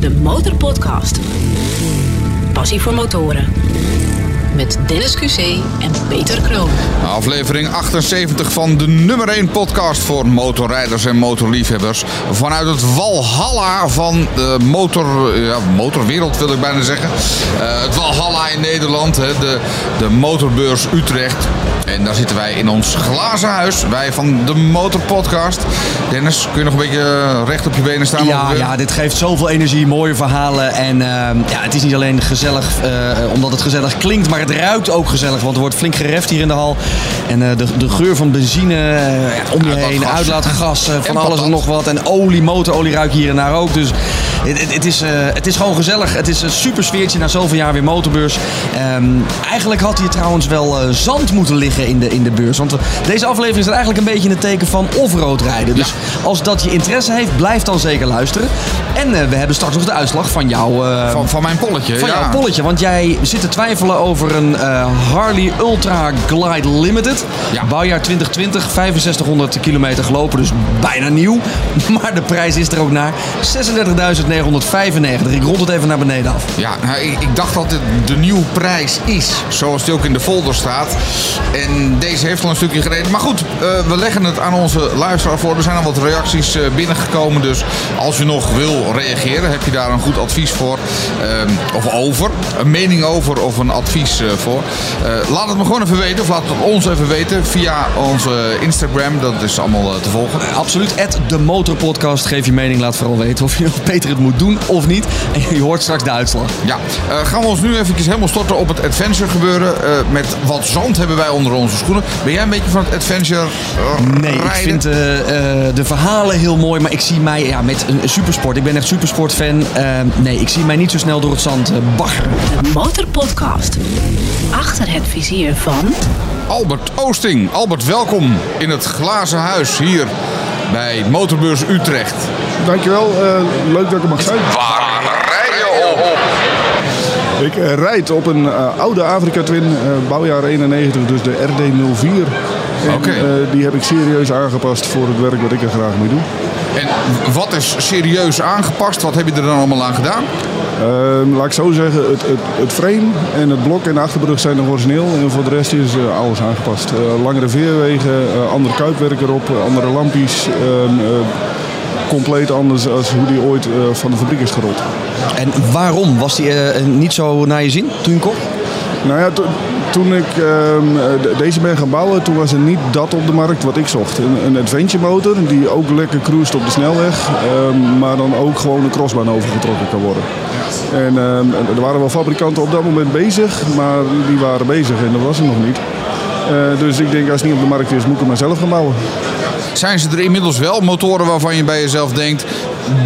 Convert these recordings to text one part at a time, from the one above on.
de Motorpodcast. Passie voor motoren. Met Dennis QC en Peter Kroon. Aflevering 78 van de nummer 1 podcast voor motorrijders en motorliefhebbers. Vanuit het Walhalla van de motor, ja, motorwereld wil ik bijna zeggen. Eh, het Walhalla in Nederland, hè, de, de motorbeurs Utrecht. En daar zitten wij in ons glazen huis. Wij van de Motorpodcast. Dennis, kun je nog een beetje recht op je benen staan? Ja, ja, dit geeft zoveel energie, mooie verhalen. En ehm, ja, het is niet alleen gezellig eh, omdat het gezellig klinkt, maar het ruikt ook gezellig. Want er wordt flink gereft hier in de hal. En eh, de, de geur van benzine eh, om je heen, Uitlaatgas. eh, van En alles en nog wat. En olie, motorolie ruik je hier en daar ook. Dus het, het, is, eh, het is gewoon gezellig. Het is een super sfeertje na zoveel jaar weer motorbeurs. Ehm, eigenlijk had hier trouwens wel eh, zand moeten liggen in de, in de beurs. Want eh, deze aflevering is eigenlijk een beetje in het teken van off-road rijden. Dus als dat je interesse heeft, blijf dan zeker luisteren. En we hebben straks nog de uitslag van jouw... Van, van mijn polletje. van ja. jouw polletje, want jij zit te twijfelen over een Harley Ultra Glide Limited. Ja. Bouwjaar 2020, 6500 kilometer gelopen, dus bijna nieuw. Maar de prijs is er ook naar 36.995. Ik rond het even naar beneden af. Ja, nou, ik, ik dacht dat het de nieuwe prijs is, zoals die ook in de folder staat. En deze heeft al een stukje gereden. Maar goed, eh, we leggen het aan onze luisteraar voor. Er zijn al wat reacties eh, binnengekomen, dus als je nog wil reageren, heb je daar een goed advies voor. eh, of over, een mening over of een advies voor. Laat het me gewoon even weten, of laat het ons even weten via onze Instagram. Dat is allemaal te volgen. Absoluut, at de Motorpodcast. Geef je mening, laat vooral weten of je Peter het moet doen of niet. En je hoort straks de uitslag. Ja, eh, gaan we ons nu eventjes helemaal storten op het adventure gebeuren. Eh, met wat zand hebben wij onder onze schoenen. Ben jij een beetje van het adventure eh, Nee, ik vind eh, eh, de verhalen heel mooi, maar ik zie mij ja, met een supersport. Ik ben echt supersportfan. Nee, ik zie mij niet zo snel door het zand baggeren. De Motorpodcast. Achter het vizier van Albert Oosting. Albert, welkom in het glazen huis hier bij Motorbeurs Utrecht. Dankjewel, eh leuk dat ik er mag zijn. Waar rij je op? Ik eh, rijd op een eh, oude Afrika Twin, bouwjaar 91, dus de RD04. En, Oké. die heb ik serieus aangepast voor het werk wat ik er graag mee doe. En wat is serieus aangepast? Wat heb je er dan allemaal aan gedaan? Eh, laat ik zo zeggen, het, het, het frame en het blok en de achterbrug zijn nog origineel. En voor de rest is eh, alles aangepast. Eh, langere veerwegen, eh, andere kuitwerk erop, andere lampjes. ehm, eh, compleet anders dan hoe die ooit van de fabriek is gerold. En waarom? Was die niet zo naar je zin toen je hem kocht? Nou ja, toen ik ehm, eh, de- deze ben gaan bouwen, toen was er niet dat op de markt wat ik zocht. Een, een adventure motor die ook lekker cruist op de snelweg, ehm, maar dan ook gewoon een crossbaan overgetrokken kan worden. En ehm, er waren wel fabrikanten op dat moment bezig, maar die waren bezig en dat was er nog niet. Eh, dus ik denk, als het niet op de markt is, moet ik hem maar zelf gaan bouwen. Zijn ze er inmiddels wel motoren waarvan je bij jezelf denkt...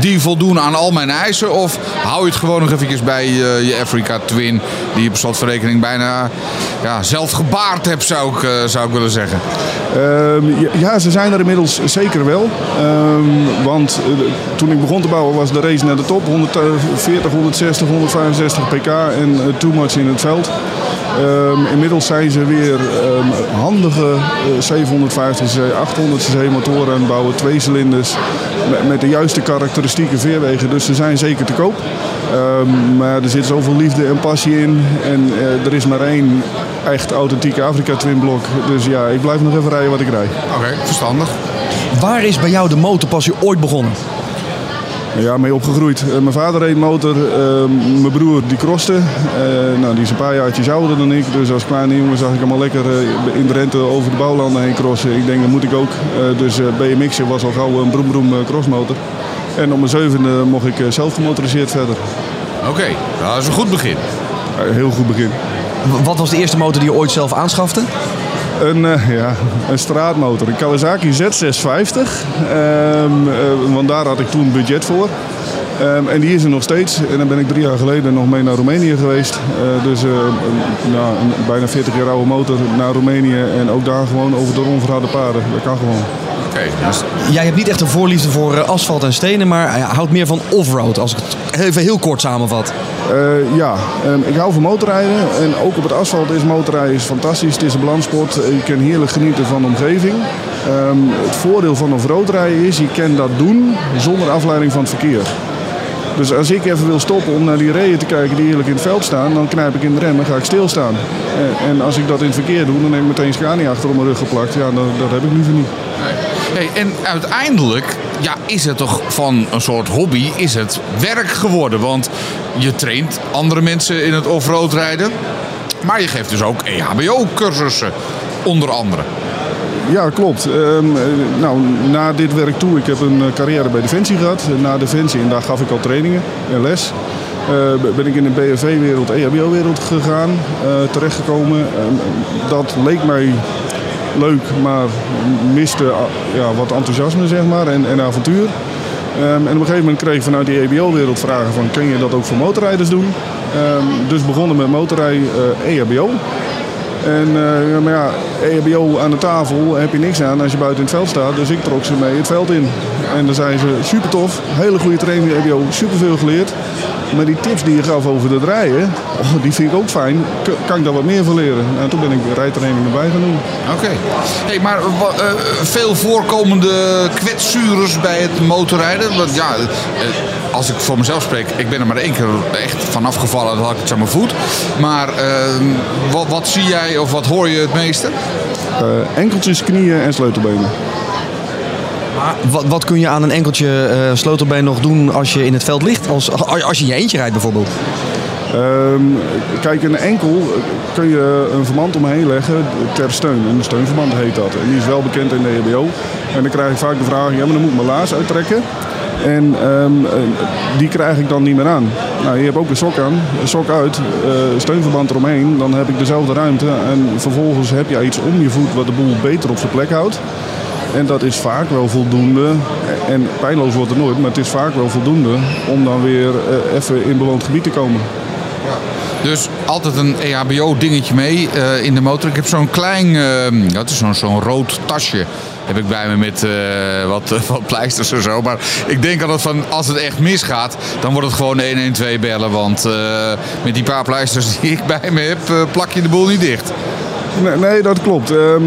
die voldoen aan al mijn eisen? Of hou je het gewoon nog eventjes bij eh, je Africa Twin... die je bijna ja, zelf gebaard hebt, zou ik, eh, zou ik willen zeggen. Ehm, ja, ja, ze zijn er inmiddels zeker wel. Ehm, want eh, toen ik begon te bouwen was de race naar de top. 140, 160, 165 pk en eh, too much in het veld. Ehm, inmiddels zijn ze weer ehm, handige eh, 750 cc, 800 cc motoren aan het bouwen. Twee cilinders met, met de juiste karakteristieke veerwegen. Dus ze zijn zeker te koop. Ehm, maar er zit zoveel liefde en passie in. En eh, er is maar één echt authentieke Afrika Twin blok. Dus ja, ik blijf nog even rijden wat ik rijd. Oké, verstandig. Waar is bij jou de motorpassie ooit begonnen? Ja, mee opgegroeid. Eh, mijn vader reed motor, eh, mijn broer die crosste. Eh, nou, die is een paar jaartjes ouder dan ik. Dus als kleine jongen zag ik hem al lekker in de rente over de bouwlanden heen crossen. Ik denk, dat moet ik ook. Eh, dus BMX'en was al gauw een broem broem crossmotor. En op mijn zevende mocht ik zelf gemotoriseerd verder. Oké, dat is een goed begin. Heel goed begin. Wat was de eerste motor die je ooit zelf aanschafte? Een, eh, ja, een straatmotor, een Kawasaki Z650. Ehm, eh, want daar had ik toen budget voor. Ehm, en die is er nog steeds. En dan ben ik drie jaar geleden nog mee naar Roemenië geweest. Eh, dus een, een bijna 40 jaar oude motor naar Roemenië. En ook daar gewoon over de onverharde paden. Dat kan gewoon. Dus Jij hebt niet echt een voorliefde voor eh, asfalt en stenen, maar uh, houdt meer van offroad, als ik het even heel kort samenvat. Eh, ja, ehm, ik hou van motorrijden. En ook op het asfalt is motorrijden is fantastisch. Het is een balanssport. Je kan heerlijk genieten van de omgeving. Ehm, het voordeel van offroad rijden is, je kan dat doen zonder afleiding van het verkeer. Dus als ik even wil stoppen om naar die reeën te kijken die eerlijk in het veld staan, dan knijp ik in de rem en ga ik stilstaan. En, en als ik dat in het verkeer doe, dan neem ik meteen Scania achter op mijn rug geplakt. Ja, dat, dat heb ik liever niet. En uiteindelijk ja, is het toch van een soort hobby is het werk geworden. Want je traint andere mensen in het offroad rijden. Maar je geeft dus ook EHBO-cursussen, onder andere. Ja, klopt. Ehm, eh, nou, na dit werk toe, ik heb een eh, carrière bij Defensie gehad. Na Defensie, en daar gaf ik al trainingen en les. Eh, ben ik in de BFV-wereld, EHBO-wereld gegaan, terechtgekomen. Ehm, dat leek mij leuk, maar miste ah, ja, wat enthousiasme zeg maar, en, en avontuur. Ehm, en op een gegeven moment kreeg ik vanuit die EHBO-wereld vragen van, kun je dat ook voor motorrijders doen? Ehm, dus begonnen met motorrij eh, EHBO. En eh, maar ja, EHBO aan de tafel heb je niks aan als je buiten in het veld staat. Dus ik trok ze mee het veld in. En dan zijn ze super tof, hele goede training EHBO, super veel geleerd. Maar die tips die je gaf over het rijden, oh, die vind ik ook fijn. Kan ik daar wat meer van leren? En toen ben ik rijtraining erbij gaan doen. Oké. Hey, maar eh, veel voorkomende kwetsures bij het motorrijden. Want ja, eh, als ik voor mezelf spreek, ik ben er maar één keer echt vanaf gevallen. Dat had ik het aan mijn voet. Maar eh, wat, wat zie jij of wat hoor je het meeste? Enkeltjes, knieën en sleutelbenen. Wat, wat kun je aan een enkeltje eh, sleutelbeen nog doen als je in het veld ligt? Als, als je je eentje rijdt bijvoorbeeld. Ehm, kijk, een enkel kun je een verband omheen leggen ter steun. Een steunverband heet dat. En die is wel bekend in de EHBO. En dan krijg ik vaak de vraag, ja maar dan moet ik mijn laars uittrekken. En ehm, eh, die krijg ik dan niet meer aan. Nou, je hebt ook een sok aan, een sok uit, eh, steunverband eromheen. Dan heb ik dezelfde ruimte. En vervolgens heb je iets om je voet wat de boel beter op zijn plek houdt. En dat is vaak wel voldoende. En pijnloos wordt het nooit, maar het is vaak wel voldoende om dan weer eh, even in bewoond gebied te komen. Dus altijd een EHBO-dingetje mee eh, in de motor. Ik heb zo'n klein, eh, het is zo'n zo'n rood tasje. Heb ik bij me met wat, wat pleisters en zo. Maar ik denk altijd van als het echt misgaat, dan wordt het gewoon 112 bellen. Want met die paar pleisters die ik bij me heb, plak je de boel niet dicht. Nee, nee, dat klopt. Ehm,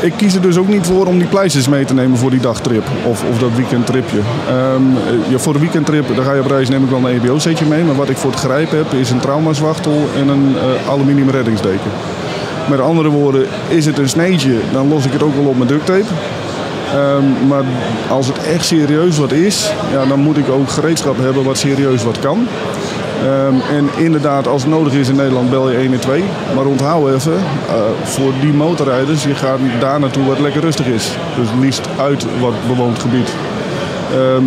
ik kies er dus ook niet voor om die pleisters mee te nemen voor die dagtrip of, of dat weekendtripje. Ehm, voor de weekendtrip, dan ga je op reis, neem ik wel een EBO-setje mee. Maar wat ik voor het grijp heb, is een traumazwachtel en een eh, aluminium reddingsdeken. Met andere woorden, is het een sneetje, dan los ik het ook wel op met duct tape. Ehm, maar als het echt serieus wat is, ja, dan moet ik ook gereedschap hebben wat serieus wat kan. Ehm, en inderdaad, als het nodig is in Nederland, bel je 112. Maar onthoud even, eh, voor die motorrijders, je gaat daar naartoe wat lekker rustig is. Dus liefst uit wat bewoond gebied. Ehm,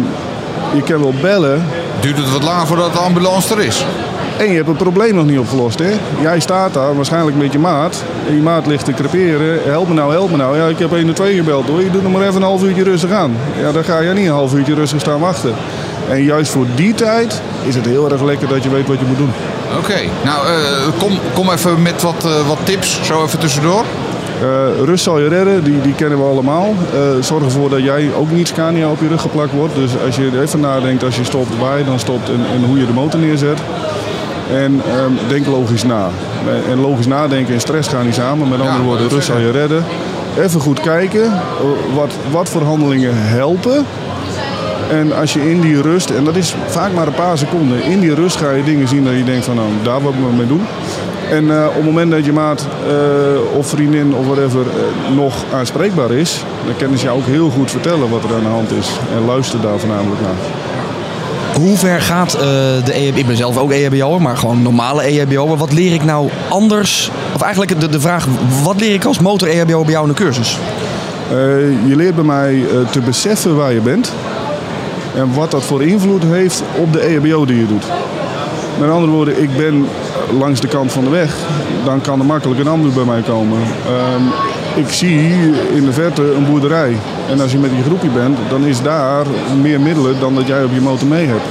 je kan wel bellen Duurt het wat langer voordat de ambulance er is? en je hebt het probleem nog niet opgelost. Hè? Jij staat daar waarschijnlijk met je maat. En je maat ligt te creperen. Help me nou, help me nou. Ja, ik heb 112 gebeld hoor. Je doet nog maar even een half uurtje rustig aan. Ja, dan ga je niet een half uurtje rustig staan wachten. En juist voor die tijd is het heel erg lekker dat je weet wat je moet doen. Oké, nou eh, kom, kom even met wat, eh, wat tips, zo even tussendoor. Eh, rust zal je redden, die, die kennen we allemaal. Zorg ervoor dat jij ook niet Scania op je rug geplakt wordt. Dus als je er even nadenkt, als je stopt, waar je dan stopt en, en hoe je de motor neerzet. En ehm, denk logisch na. En logisch nadenken en stress gaan niet samen. Met andere Ja, woorden, rust zal je redden. Even goed kijken wat, wat voor handelingen helpen. En als je in die rust, en dat is vaak maar een paar seconden, in die rust ga je dingen zien dat je denkt van nou, daar wil ik mee doen. En eh, op het moment dat je maat eh, of vriendin of whatever eh, nog aanspreekbaar is, dan kunnen ze jou ook heel goed vertellen wat er aan de hand is. En luister daar voornamelijk naar. Hoe ver gaat de EHBO? Ik ben zelf ook EHBO'er, maar gewoon normale EHBO'er. Wat leer ik nou anders? Of eigenlijk de, de vraag, wat leer ik als motor EHBO bij jou in de cursus? Je leert bij mij te beseffen waar je bent en wat dat voor invloed heeft op de EHBO die je doet. Met andere woorden, ik ben langs de kant van de weg, dan kan er makkelijk een ambu bij mij komen. Ehm, ik zie in de verte een boerderij en als je met je groepje bent, dan is daar meer middelen dan dat jij op je motor mee hebt.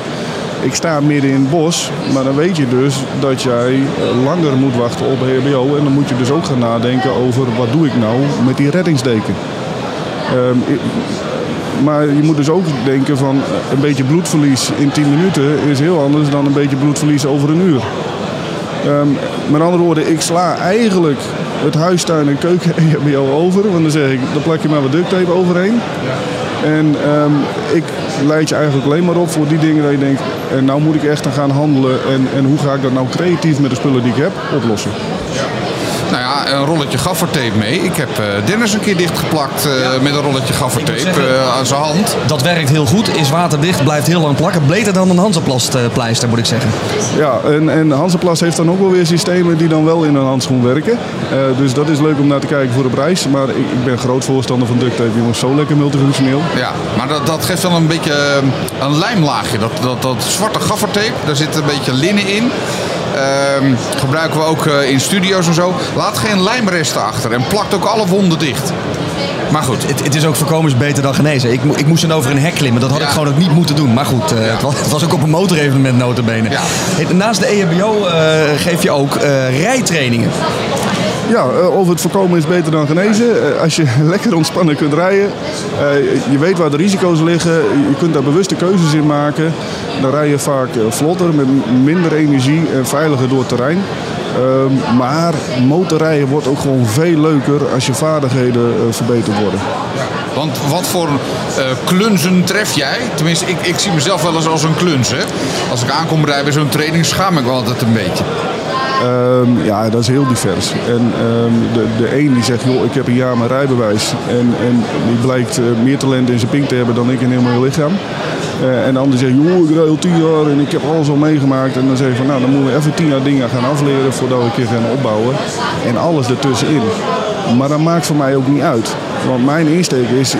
Ik sta midden in het bos, maar dan weet je dus dat jij langer moet wachten op EHBO. En dan moet je dus ook gaan nadenken over wat doe ik nou met die reddingsdeken. Ik- maar je moet dus ook denken van een beetje bloedverlies in 10 minuten is heel anders dan een beetje bloedverlies over een uur. Ehm, met andere woorden, ik sla eigenlijk het huistuin en keuken EHBO over. Want dan zeg ik, dan plak je maar wat duct tape overheen. En ehm, ik leid je eigenlijk alleen maar op voor die dingen dat je denkt, En nou moet ik echt gaan handelen. En, en hoe ga ik dat nou creatief met de spullen die ik heb oplossen? Nou ja, een rolletje gaffertape mee. Ik heb eh, Dennis een keer dichtgeplakt eh, met een rolletje gaffertape zeggen- eh, aan zijn hand. Dat werkt heel goed, is waterdicht, blijft heel lang plakken. Beter dan een Hansaplast-pleister, moet ik zeggen. Ja, en, en Hansaplast heeft dan ook wel weer systemen die dan wel in een handschoen werken. Eh, dus dat is leuk om naar te kijken voor de prijs. Maar ik, ik ben groot voorstander van duct tape, jongens. Zo lekker multifunctioneel. Ja, maar dat, dat geeft dan een beetje een lijmlaagje. Dat, dat, dat zwarte gaffertape, daar zit een beetje linnen in. Ehm, gebruiken we ook eh, in studio's en zo. Laat geen lijmresten achter en plakt ook alle wonden dicht. Maar goed, Het, het is ook voorkomen is beter dan genezen. Ik, ik moest dan over een hek klimmen. Dat had ik gewoon ook niet moeten doen. Maar goed, eh, het, was, het was ook op een motorevenement notabene. Ja. Naast de E EHBO eh, geef je ook eh, rijtrainingen. Ja, eh, over het voorkomen is beter dan genezen. Eh, Als je lekker ontspannen kunt rijden, eh, je weet waar de risico's liggen, je kunt daar bewuste keuzes in maken. Dan rij je vaak vlotter, met minder energie en veiliger door het terrein. Ehm, maar motorrijden wordt ook gewoon veel leuker als je vaardigheden verbeterd worden. want wat voor klunzen tref jij? Tenminste, ik, ik zie mezelf wel eens als een kluns. Als ik aankom rijden bij zo'n training, schaam ik me altijd een beetje. Ehm, ja, dat is heel divers. En ehm, de, de een die zegt, joh, ik heb een jaar mijn rijbewijs. En, en die blijkt eh, meer talent in zijn pink te hebben dan ik in heel mijn lichaam. Eh, en de ander zegt, joh, ik rij al tien jaar en ik heb alles al meegemaakt. En dan zeg je van, nou, dan moeten we even tien jaar dingen gaan afleren voordat we een keer gaan opbouwen. En alles ertussenin. Maar dat maakt voor mij ook niet uit. Want mijn insteek is,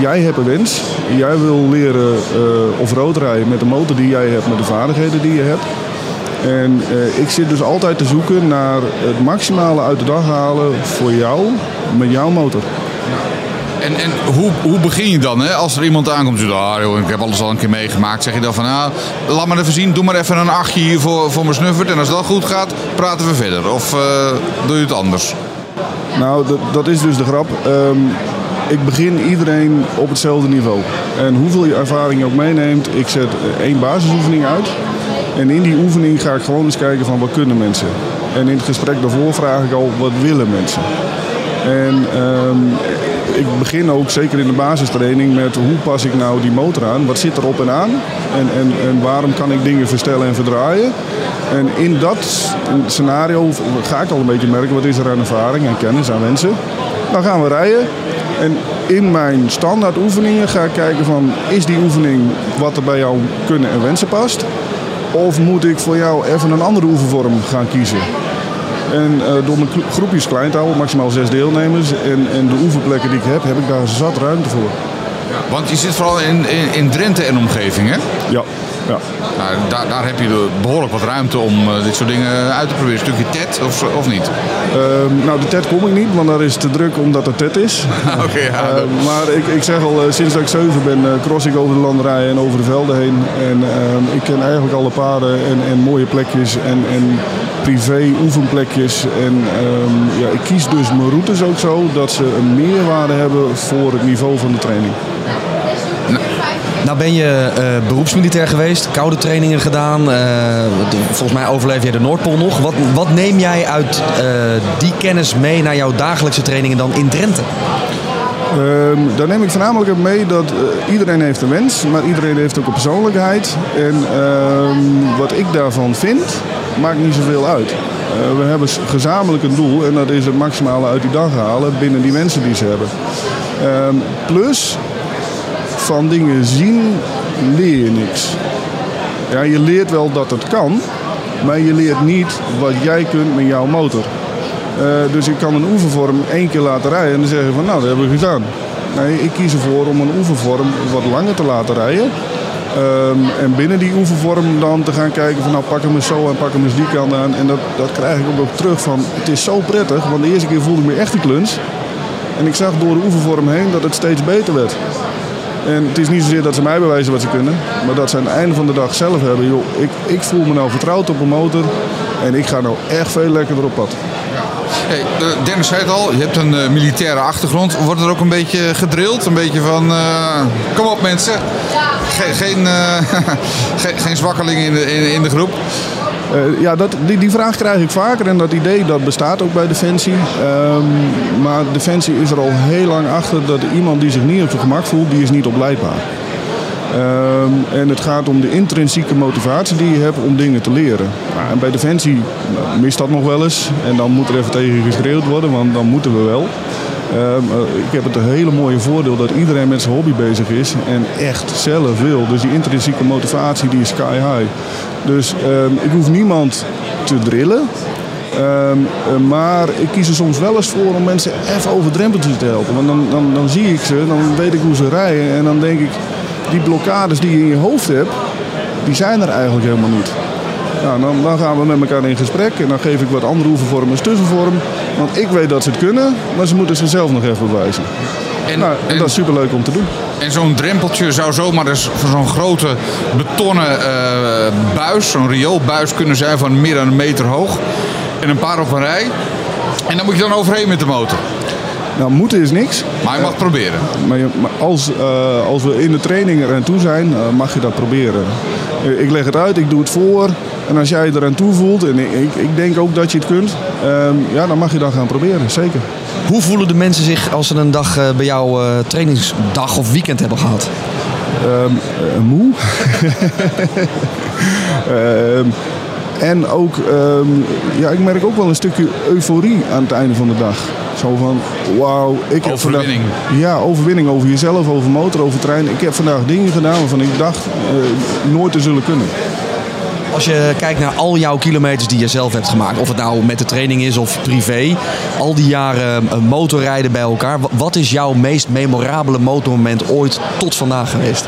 jij hebt een wens. Jij wil leren uh, off-road rijden met de motor die jij hebt, met de vaardigheden die je hebt. En eh, ik zit dus altijd te zoeken naar het maximale uit de dag halen voor jou met jouw motor. En, en hoe, hoe begin je dan? Hè? Als er iemand aankomt en zegt, ah, joh, ik heb alles al een keer meegemaakt. Zeg je dan van, ah, laat maar even zien, doe maar even een achtje hier voor, voor mijn snuffert. En als dat goed gaat, praten we verder. Of eh, doe je het anders? Nou, dat, is dus de grap. Ehm, ik begin iedereen op hetzelfde niveau. En hoeveel je ervaring je ook meeneemt, ik zet één basisoefening uit. En in die oefening ga ik gewoon eens kijken van wat kunnen mensen. En in het gesprek daarvoor vraag ik al wat willen mensen. En ehm, ik begin ook zeker in de basistraining met hoe pas ik nou die motor aan? Wat zit erop en aan? En, en, en waarom kan ik dingen verstellen en verdraaien? En in dat scenario ga ik al een beetje merken wat is er aan ervaring en kennis aan mensen. Dan gaan we rijden. En in mijn standaard oefeningen ga ik kijken van is die oefening wat er bij jou kunnen en wensen past? Of moet ik voor jou even een andere oefenvorm gaan kiezen? En uh, door mijn groepjes klein te houden, maximaal zes deelnemers. En, en de oefenplekken die ik heb, heb ik daar zat ruimte voor. Want je zit vooral in, in, in Drenthe en omgeving, hè? Ja. Ja. Nou, daar, daar heb je behoorlijk wat ruimte om uh, dit soort dingen uit te proberen. Een stukje TED of, of niet? Uh, nou, de TED kom ik niet, want daar is te druk omdat het TED is. Oké, okay, ja. uh, maar ik, ik zeg al, sinds dat ik zeven ben, cross ik over de landerijen en over de velden heen. En ehm, ik ken eigenlijk alle paden en, en mooie plekjes en, en privé oefenplekjes. En ja, ik kies dus mijn routes ook zo dat ze een meerwaarde hebben voor het niveau van de training. Nou ben je uh, beroepsmilitair geweest, koude trainingen gedaan. Uh, volgens mij overleef jij de Noordpool nog. Wat, wat neem jij uit uh, die kennis mee naar jouw dagelijkse trainingen dan in Drenthe? Um, daar neem ik voornamelijk mee dat iedereen heeft een wens, maar iedereen heeft ook een persoonlijkheid. En um, wat ik daarvan vind, maakt niet zoveel uit. We hebben gezamenlijk een doel en dat is het maximale uit die dag halen binnen die wensen die ze hebben. Um, plus, van dingen zien leer je niks. Ja, je leert wel dat het kan, maar je leert niet wat jij kunt met jouw motor. Uh, dus ik kan een oefenvorm één keer laten rijden en dan zeggen van nou, dat hebben we gedaan. Nee, ik kies ervoor om een oefenvorm wat langer te laten rijden. Um, en binnen die oefenvorm dan te gaan kijken van nou pak hem eens zo en pak hem eens die kant aan. En dat, dat krijg ik ook, ook terug van het is zo prettig, want de eerste keer voelde ik me echt een kluns. En ik zag door de oefenvorm heen dat het steeds beter werd. En het is niet zozeer dat ze mij bewijzen wat ze kunnen, maar dat ze aan het einde van de dag zelf hebben. Joh, ik, ik voel me nou vertrouwd op een motor en ik ga nou echt veel lekkerder op pad. Hey, Dennis zei het al, je hebt een uh, militaire achtergrond. Wordt er ook een beetje gedrild? Een beetje van, uh, kom op mensen. Ge geen, uh, geen, geen zwakkelingen in de, in, in de groep. Uh, ja, dat, die, die vraag krijg ik vaker en dat idee dat bestaat ook bij Defensie. Um, maar Defensie is er al heel lang achter dat iemand die zich niet op zijn gemak voelt, die is niet opleidbaar. Ehm, en het gaat om de intrinsieke motivatie die je hebt om dingen te leren. En bij Defensie nou, mist dat nog wel eens. En dan moet er even tegen geschreeuwd worden, want dan moeten we wel. Ehm, eh, ik heb het een hele mooie voordeel dat iedereen met zijn hobby bezig is en echt zelf wil. Dus die intrinsieke motivatie die is sky high. Dus ehm, ik hoef niemand te drillen. Ehm, eh, maar ik kies er soms wel eens voor om mensen even over drempeltjes te helpen. Want dan, dan, dan zie ik ze, dan weet ik hoe ze rijden. En dan denk ik, die blokkades die je in je hoofd hebt, die zijn er eigenlijk helemaal niet. Nou, dan, dan gaan we met elkaar in gesprek en dan geef ik wat andere oefenvormen als tussenvorm. Want ik weet dat ze het kunnen, maar ze moeten zichzelf nog even bewijzen. En, Nou, en en- dat is superleuk om te doen. En zo'n drempeltje zou zomaar eens voor zo'n grote betonnen eh, buis, zo'n rioolbuis kunnen zijn van meer dan een meter hoog. En een paar op een rij. En dan moet je dan overheen met de motor. Nou, moeten is niks. Maar je mag het proberen. Maar, je- maar als, eh, als we in de training eraan toe zijn, eh, mag je dat proberen. Eh, ik leg het uit, ik doe het voor. En als jij eraan toe voelt, en ik, ik, ik denk ook dat je het kunt, ehm, ja, dan mag je dat gaan proberen, zeker. Hoe voelen de mensen zich als ze een dag eh, bij jou eh, trainingsdag of weekend hebben gehad? Ehm, eh, moe. Ehm, en ook, ehm, ja, ik merk ook wel een stukje euforie aan het einde van de dag. Zo van, wauw, ik heb Overwinning. vandaag... Ja, overwinning over jezelf, over motor, over trein. Ik heb vandaag dingen gedaan waarvan ik dacht nooit te zullen kunnen. Als je kijkt naar al jouw kilometers die je zelf hebt gemaakt, of het nou met de training is of privé, al die jaren eh, motorrijden bij elkaar, wa- wat is jouw meest memorabele motormoment ooit tot vandaag geweest?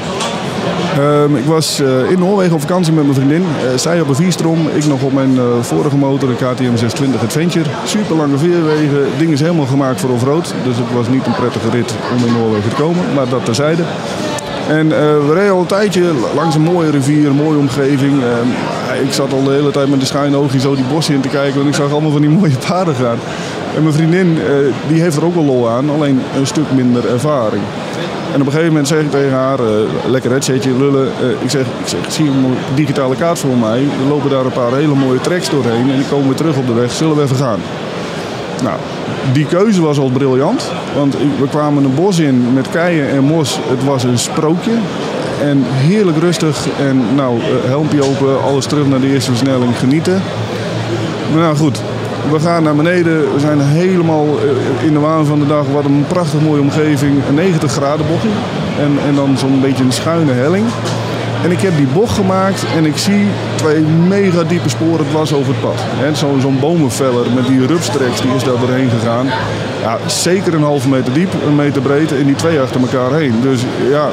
Ehm, ik was eh, in Noorwegen op vakantie met mijn vriendin. Eh, zij op een vierstrom, ik nog op mijn vorige motor, de KTM 620 Adventure. Super lange veerwegen, ding is helemaal gemaakt voor off-road. Dus het was niet een prettige rit om in Noorwegen te komen, maar dat terzijde. En eh, we reden al een tijdje langs een mooie rivier, een mooie omgeving. Ehm, ik zat al de hele tijd met de schuine oogje zo die bossen in te kijken, want ik zag allemaal van die mooie paden gaan. En mijn vriendin, eh, die heeft er ook wel lol aan, alleen een stuk minder ervaring. En op een gegeven moment zeg ik tegen haar, eh, lekker headsetje lullen. Eh, ik, zeg, ik zeg, zie je een digitale kaart voor mij? Er lopen daar een paar hele mooie tracks doorheen en die komen weer terug op de weg. Zullen we even gaan? Nou, die keuze was al briljant. Want we kwamen een bos in met keien en mos. Het was een sprookje. En heerlijk rustig. En nou, eh, helmpje open, alles terug naar de eerste versnelling, genieten. Maar nou goed, we gaan naar beneden. We zijn helemaal eh, in de waan van de dag. Wat een prachtig mooie omgeving. Een 90 graden bochtje. En, en dan zo'n beetje een schuine helling. En ik heb die bocht gemaakt en ik zie twee mega diepe sporen dwars over het pad. Zo'n zo'n bomenveller met die rupstreks die is daar doorheen gegaan. Ja, zeker een halve meter diep, een meter breed en die twee achter elkaar heen. Dus ja,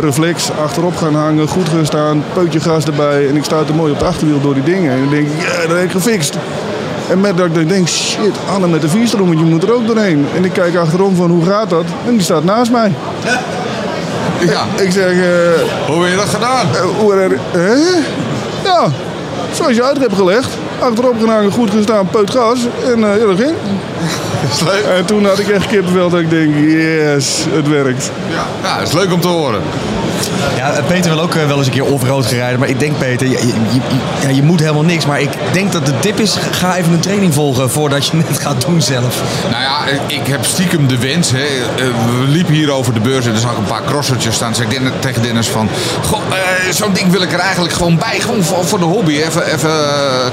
reflex, achterop gaan hangen, goed gaan staan, peutje gas erbij. En ik sta er mooi op de achterwiel door die dingen. En dan denk ik, ja, dat heb ik gefixt. En met dat ik denk, shit, Anne met de vierstrommetje moet er ook doorheen. En ik kijk achterom van, hoe gaat dat? En die staat naast mij. Ja. Ik zeg, eh, Hoe heb je dat gedaan? eh, hoe er, hè? Ja, zoals je uit hebt gelegd. Achterop gehangen, goed gestaan, peut gas. En eh, ja, dat ging. Dat is leuk. En toen had ik echt kippenvel dat ik denk, yes, het werkt. Ja, ja, dat is leuk om te horen. Ja, Peter wil ook eh, wel eens een keer off-road gereden. Maar ik denk, Peter, je, je, je- ja, je moet helemaal niks. Maar ik denk dat de tip is, ga even een training volgen voordat je het gaat doen zelf. Nou ja, ik heb stiekem de wens. Hè. Eh, We liepen hier over de beurs en er zag ik een paar crossertjes staan. Zei ik Dennis- tegen Dennis van... "Goh, eh, Zo'n ding wil ik er eigenlijk gewoon bij. Gewoon voor, voor de hobby. Even, even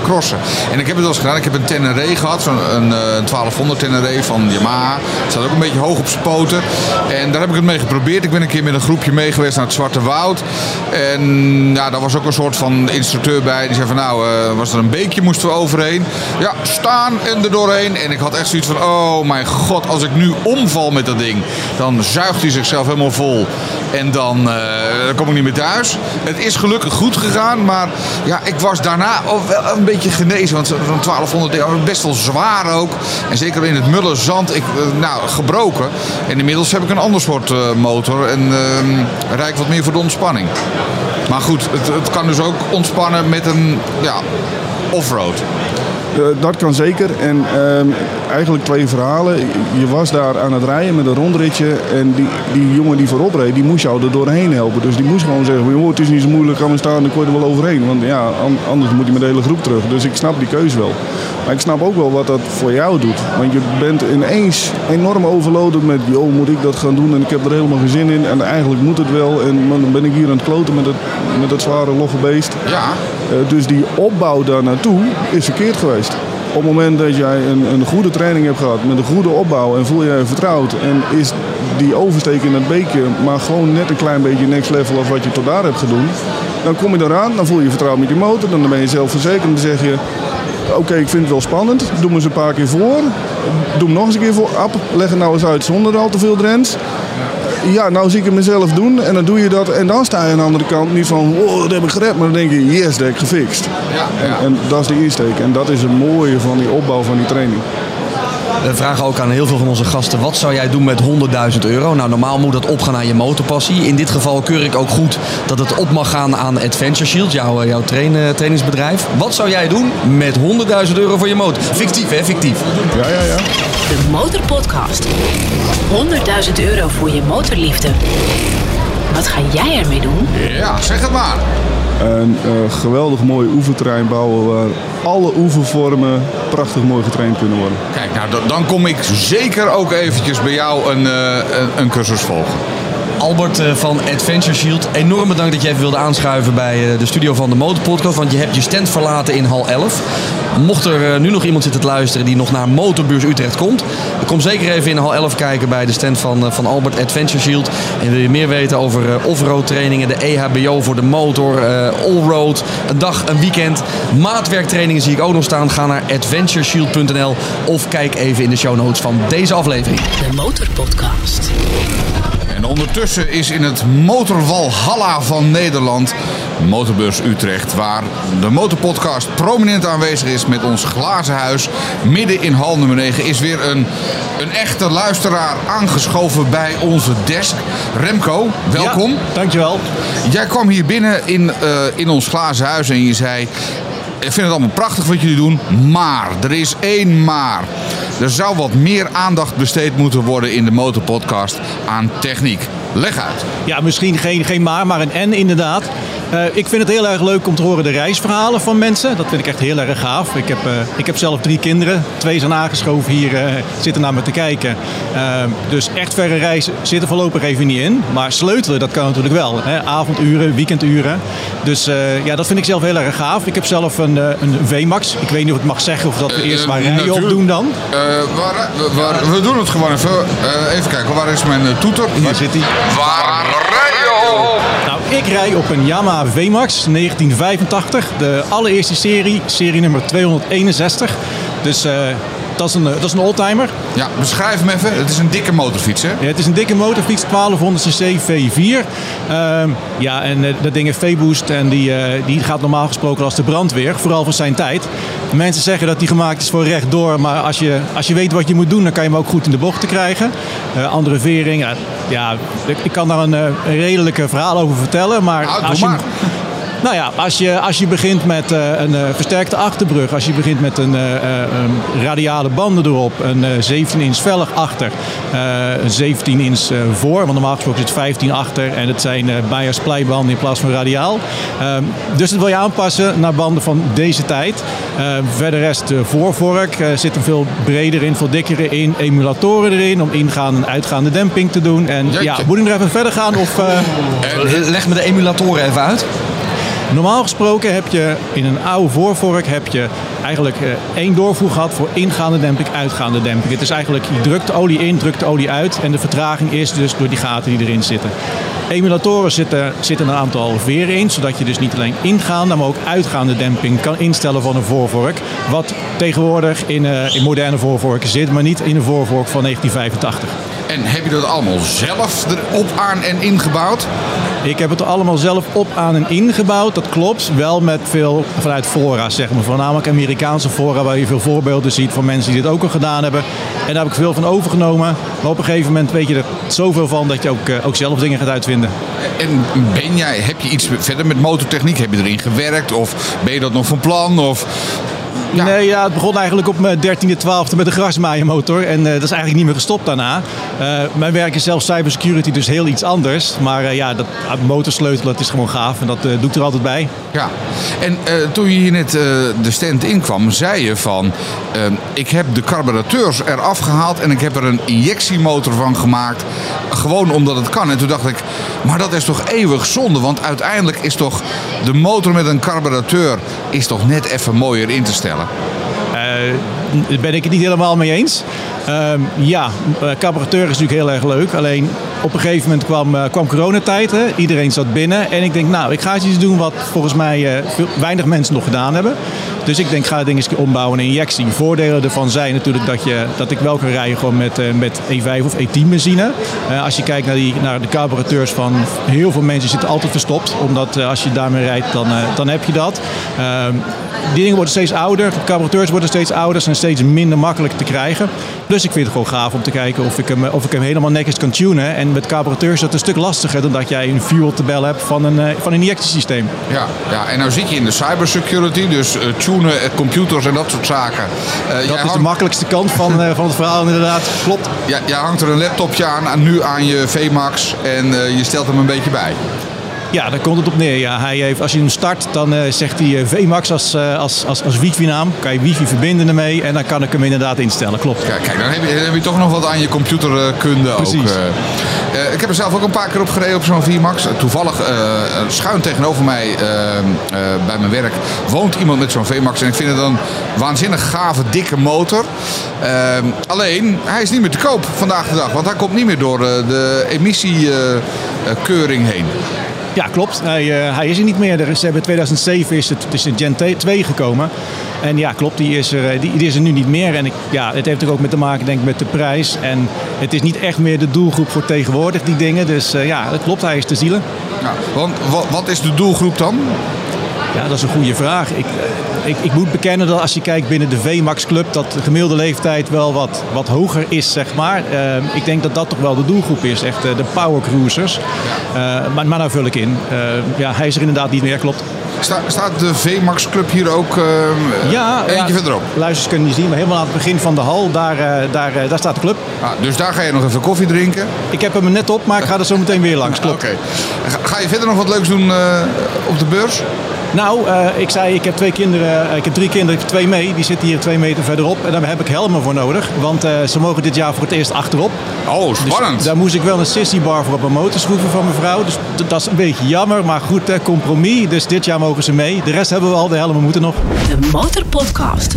crossen. En ik heb het wel eens gedaan. Ik heb een Tenere gehad. Zo'n een, eh, 1200 Tenere van Yamaha. Het staat ook een beetje hoog op zijn poten. En daar heb ik het mee geprobeerd. Ik ben een keer met een groepje mee geweest naar het Zwarte Woud. En ja, daar was ook een soort van instructeur bij. Die zei van nou, eh, was er een beekje moesten we overheen. Ja, staan en er doorheen. En ik had echt zoiets van, oh mijn god, als ik nu omval met dat ding. Dan zuigt hij zichzelf helemaal vol. En dan, eh, dan kom ik niet meer thuis. Het is gelukkig goed gegaan. Maar ja, ik was daarna wel een beetje genezen. Want zo'n 1200 ding was best wel zwaar ook. En zeker in het mulle zand, ik, eh, nou, gebroken. En inmiddels heb ik een ander soort eh, motor. En ehm rijd ik wat meer voor de ontspanning. Maar goed, het, het kan dus ook ontspannen met een ja, offroad. Eh, dat kan zeker. En ehm, eigenlijk twee verhalen. Je was daar aan het rijden met een rondritje. En die, die jongen die voorop reed, die moest jou er doorheen helpen. Dus die moest gewoon zeggen, joh, het is niet zo moeilijk, gaan we staan, dan kom je er wel overheen. Want ja, an- anders moet je met de hele groep terug. Dus ik snap die keuze wel. Maar ik snap ook wel wat dat voor jou doet. Want je bent ineens enorm overloaded met, joh, moet ik dat gaan doen? En ik heb er helemaal geen zin in. En eigenlijk moet het wel. En dan ben ik hier aan het kloten met het, met het zware logge beest. Ja, Eh, dus die opbouw daar naartoe is verkeerd geweest. Op het moment dat jij een, een goede training hebt gehad met een goede opbouw en voel je je vertrouwd en is die oversteek in het beekje maar gewoon net een klein beetje next level of wat je tot daar hebt gedaan, dan kom je eraan, dan voel je vertrouwd met je motor, dan ben je zelfverzekerd en dan zeg je oké, ik vind het wel spannend, doe me eens een paar keer voor, doe hem nog eens een keer voor, Ab, leg het nou eens uit zonder al te veel drens. Ja, nou zie ik het mezelf doen en dan doe je dat en dan sta je aan de andere kant niet van, oh, dat heb ik gered, maar dan denk je, yes, dat heb ik gefixt. ja, ja. En dat is de insteek. En dat is het mooie van die opbouw van die training. We vragen ook aan heel veel van onze gasten: wat zou jij doen met 100.000 euro? Nou, normaal moet dat opgaan aan je motorpassie. In dit geval keur ik ook goed dat het op mag gaan aan Adventure Shield, jouw, jouw train, eh, trainingsbedrijf. Wat zou jij doen met 100.000 euro voor je motor? Fictief, hè? Fictief. Ja, ja, ja. De Motorpodcast. 100.000 euro voor je motorliefde. Wat ga jij ermee doen? ja, zeg het maar. Een eh, geweldig mooi oefenterrein bouwen waar alle oefenvormen prachtig mooi getraind kunnen worden. Kijk, nou, dan- kom ik zeker ook eventjes bij jou een, eh, een, een cursus volgen. Albert eh, van Adventure Shield, enorm bedankt dat je even wilde aanschuiven bij eh, de studio van de Motorpodcast. Want je hebt je stand verlaten in hal 11. Mocht er eh, nu nog iemand zitten te luisteren die nog naar Motorbeurs Utrecht komt, kom zeker even in hal 11 kijken bij de stand van, van Albert Adventure Shield. En wil je meer weten over offroad trainingen, de EHBO voor de motor, allroad, een dag, een weekend, maatwerktrainingen zie ik ook nog staan. Ga naar adventureshield.nl of kijk even in de show notes van deze aflevering. De Motorpodcast. En ondertussen is in het motorwalhalla van Nederland Motorbeurs Utrecht, waar de Motorpodcast prominent aanwezig is met ons glazen huis. Midden in hal nummer 9 is weer een, een echte luisteraar aangeschoven bij onze desk. Remco, welkom. Ja, dankjewel. Jij kwam hier binnen in, eh, in ons glazen huis en je zei... Ik vind het allemaal prachtig wat jullie doen, maar er is één maar. Er zou wat meer aandacht besteed moeten worden in de motorpodcast aan techniek. Leg uit. Ja, misschien geen, geen maar, maar een en inderdaad. Eh, ik vind het heel erg leuk om te horen de reisverhalen van mensen. Dat vind ik echt heel erg gaaf. Ik heb, eh, ik heb zelf drie kinderen. Twee zijn aangeschoven hier, eh, zitten naar me te kijken. Eh, dus echt verre reizen zitten voorlopig even niet in. Maar sleutelen, dat kan natuurlijk wel. Hè? Avonduren, weekenduren. Dus ja, dat vind ik zelf heel erg gaaf. Ik heb zelf een, een VMAX. Ik weet niet of ik mag zeggen of dat we eerst maar rijden op doen dan. Waar, waar- we doen het gewoon even. Even kijken, waar is mijn toeter? Waar zit hij? Waar rij je? Nou, ik rij op een Yamaha VMAX 1985. De allereerste serie, serie nummer 261. Dus eh, dat is een, eh, dat is een oldtimer. Ja, beschrijf hem even. Het is een dikke motorfiets, hè? Ja, het is een dikke motorfiets, 1200cc V4. Ehm, ja, en eh, dat ding heeft V-boost en die, eh, die gaat normaal gesproken als de brandweer. Vooral voor zijn tijd. Mensen zeggen dat die gemaakt is voor rechtdoor. Maar als je, als je weet wat je moet doen, dan kan je hem ook goed in de bocht te krijgen. Andere vering. Ja, ja, ik- kan daar een, een redelijke verhaal over vertellen. Maar Nou, doe als je, maar. Nou ja, als je, als je begint met eh, een eh, versterkte achterbrug, als je begint met een eh, eh, een radiale banden erop, een eh, 17 inch velg achter, eh, een 17 inch eh, voor, want normaal gesproken zit 15 achter en het zijn eh Bayer splijbanden in plaats van radiaal. Ehm, dus dat wil je aanpassen naar banden van deze tijd. Ehm, verder rest de voorvork eh, zit er veel breder in, veel dikkere in, emulatoren erin om ingaande en uitgaande demping te doen. En Jeetje. ja, moet ik nog even verder gaan of... eh, Leg me de emulatoren even uit. Normaal gesproken heb je in een oude voorvork heb je eigenlijk eh, één doorvoer gehad voor ingaande demping, uitgaande demping. Het is eigenlijk je drukt de olie in, drukt de olie uit en de vertraging is dus door die gaten die erin zitten. Emulatoren zitten, zitten een aantal veren in, zodat je dus niet alleen ingaande, maar ook uitgaande demping kan instellen van een voorvork. Wat tegenwoordig in, eh, in moderne voorvorken zit, maar niet in een voorvork van 1985. En heb je dat allemaal zelf erop aan en ingebouwd? Ik heb het er allemaal zelf op aan en ingebouwd. Dat klopt. Wel met veel vanuit fora, zeg maar. Voornamelijk Amerikaanse fora, waar je veel voorbeelden ziet van mensen die dit ook al gedaan hebben. En daar heb ik veel van overgenomen. Maar op een gegeven moment weet je er zoveel van dat je ook, eh, ook zelf dingen gaat uitvinden. En ben jij, heb je iets verder met motortechniek? Heb je erin gewerkt? Of ben je dat nog van plan? Of Ja. Nee, ja, het begon eigenlijk op mijn 13e, 12e met de grasmaaiermotor. En eh, dat is eigenlijk niet meer gestopt daarna. Eh, mijn werk is zelf cybersecurity, dus heel iets anders. Maar eh, ja, dat ah, motorsleutelen, dat is gewoon gaaf. En dat eh, doe ik er altijd bij. Ja, en toen je hier net de stand inkwam, zei je van... ik heb de carburateurs eraf gehaald en ik heb er een injectiemotor van gemaakt. Gewoon omdat het kan. En toen dacht ik, maar dat is toch eeuwig zonde? Want uiteindelijk is toch de motor met een carburateur... is toch net even mooier in te stellen? Ben ik het niet helemaal mee eens. Ehm, ja, eh, carburateur is natuurlijk heel erg leuk. Alleen op een gegeven moment kwam, eh, kwam coronatijd. Hè. Iedereen zat binnen. En ik denk, nou, ik ga iets doen wat volgens mij eh, weinig mensen nog gedaan hebben. Dus ik denk, ga het ding eens ombouwen naar injectie. Voordelen ervan zijn natuurlijk dat, je, dat ik wel kan rijden gewoon met, eh, met E5 of E10 benzine. Eh, als je kijkt naar, die, naar de carburateurs van heel veel mensen zitten altijd verstopt. Omdat eh, als je daarmee rijdt, dan, dan heb je dat. Ehm, die dingen worden steeds ouder. De carburateurs worden steeds ouder. Zijn steeds minder makkelijk te krijgen. Dus ik vind het gewoon gaaf om te kijken of ik hem, of ik hem helemaal netjes kan tunen. En met carburateurs is dat een stuk lastiger dan dat jij een fuel tabel hebt van een, van een injectiesysteem. Ja, ja, en nou zit je in de cybersecurity, dus tunen, eh, computers en dat soort zaken. Eh, jij Dat is de makkelijkste kant van, eh, van het verhaal inderdaad. Klopt. Ja, jij hangt er een laptopje aan, aan nu aan je VMAX en je stelt hem een beetje bij. Ja, daar komt het op neer. Ja, hij heeft, als je hem start, dan eh, zegt hij eh, VMAX als, eh, als, als, als wifi-naam. Kan je wifi verbinden ermee en dan kan ik hem inderdaad instellen. Klopt. Kijk, kijk dan, heb je, dan heb je toch nog wat aan je computerkunde ook. Precies. Eh, ik heb er zelf ook een paar keer op gereden op zo'n VMAX. Toevallig schuin tegenover mij bij mijn werk woont iemand met zo'n VMAX. En ik vind het een waanzinnig gave, dikke motor. Eh, alleen, hij is niet meer te koop vandaag de dag. Want hij komt niet meer door de emissiekeuring heen. Ja, klopt. Hij, eh, hij is er niet meer. Er is, in 2007 is het, is de Gen 2 gekomen. En ja, klopt, die is er, eh, die, die is er nu niet meer. En ik, ja, het heeft natuurlijk ook met te maken denk ik, met de prijs. En het is niet echt meer de doelgroep voor tegenwoordig, die dingen. Dus eh, ja, dat klopt, hij is te zielen. Ja, want wat, wat is de doelgroep dan? Ja, dat is een goede vraag. Ik, ik, ik moet bekennen dat als je kijkt binnen de VMAX Club, dat de gemiddelde leeftijd wel wat, wat hoger is, zeg maar. Eh, ik denk dat dat toch wel de doelgroep is, echt eh, de power cruisers. Eh, maar, maar nou vul ik in. Ja, hij is er inderdaad niet meer, klopt. Sta- staat de VMAX Club hier ook eh, Ja, eentje ja, verderop? Luisters kunnen je zien, maar helemaal aan het begin van de hal, daar, daar, daar staat de club. Ah, dus daar ga je nog even koffie drinken. Ik heb hem net op, maar ik ga er zo meteen weer langs, klopt. Oké. Ga, ga je verder nog wat leuks doen op de beurs? Nou, eh, ik zei, ik heb twee kinderen, eh, ik heb drie kinderen, ik heb twee mee. Die zitten hier twee meter verderop en daar heb ik helmen voor nodig. Want eh, ze mogen dit jaar voor het eerst achterop. Oh, spannend. Dus daar moest ik wel een sissy bar voor op mijn motor schroeven van mijn vrouw. Dus dat is een beetje jammer, maar goed, eh, compromis. Dus dit jaar mogen ze mee. De rest hebben we al, de helmen moeten nog. De Motorpodcast.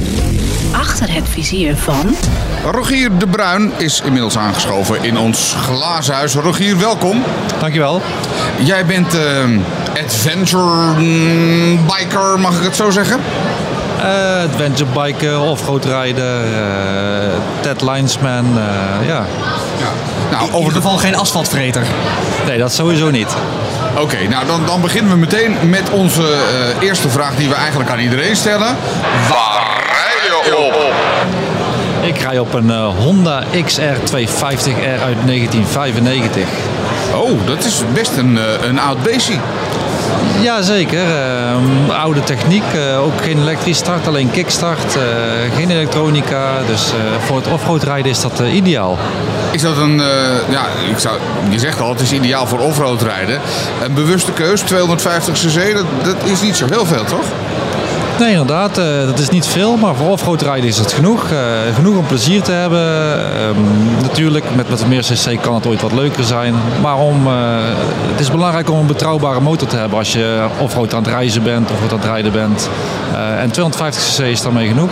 Achter het vizier van Rogier de Bruin is inmiddels aangeschoven in ons glazen huis. Rogier, welkom. Dankjewel. Jij bent eh, adventure biker, mag ik het zo zeggen? Eh adventure biker, offroad rijder, eh, Ted Linesman, eh, ja. Nou, In over ieder de... geval geen asfaltvreter. Nee, dat sowieso niet. Oké, nou dan, dan beginnen we meteen met onze eh, eerste vraag die we eigenlijk aan iedereen stellen. Waar rij je op? Ik rij op een eh, Honda XR250R uit 1995. Oh, dat is best een, eh, een oud beestje. Jazeker, eh, oude techniek, eh, ook geen elektrisch start, alleen kickstart, eh, geen elektronica. Dus eh, voor het offroad rijden is dat ideaal. Is dat een, ja, ik zou, je zegt al, het is ideaal voor offroad rijden. Een bewuste keus, 250 cc, dat, dat is niet zo heel veel, toch? Nee, inderdaad. eh, dat is niet veel, maar voor offroad rijden is het genoeg. Eh, genoeg om plezier te hebben. Ehm, natuurlijk, met wat meer cc kan het ooit wat leuker zijn. Maar om, eh, het is belangrijk om een betrouwbare motor te hebben als je offroad aan het reizen bent of aan het rijden bent. En 250 cc is daarmee genoeg.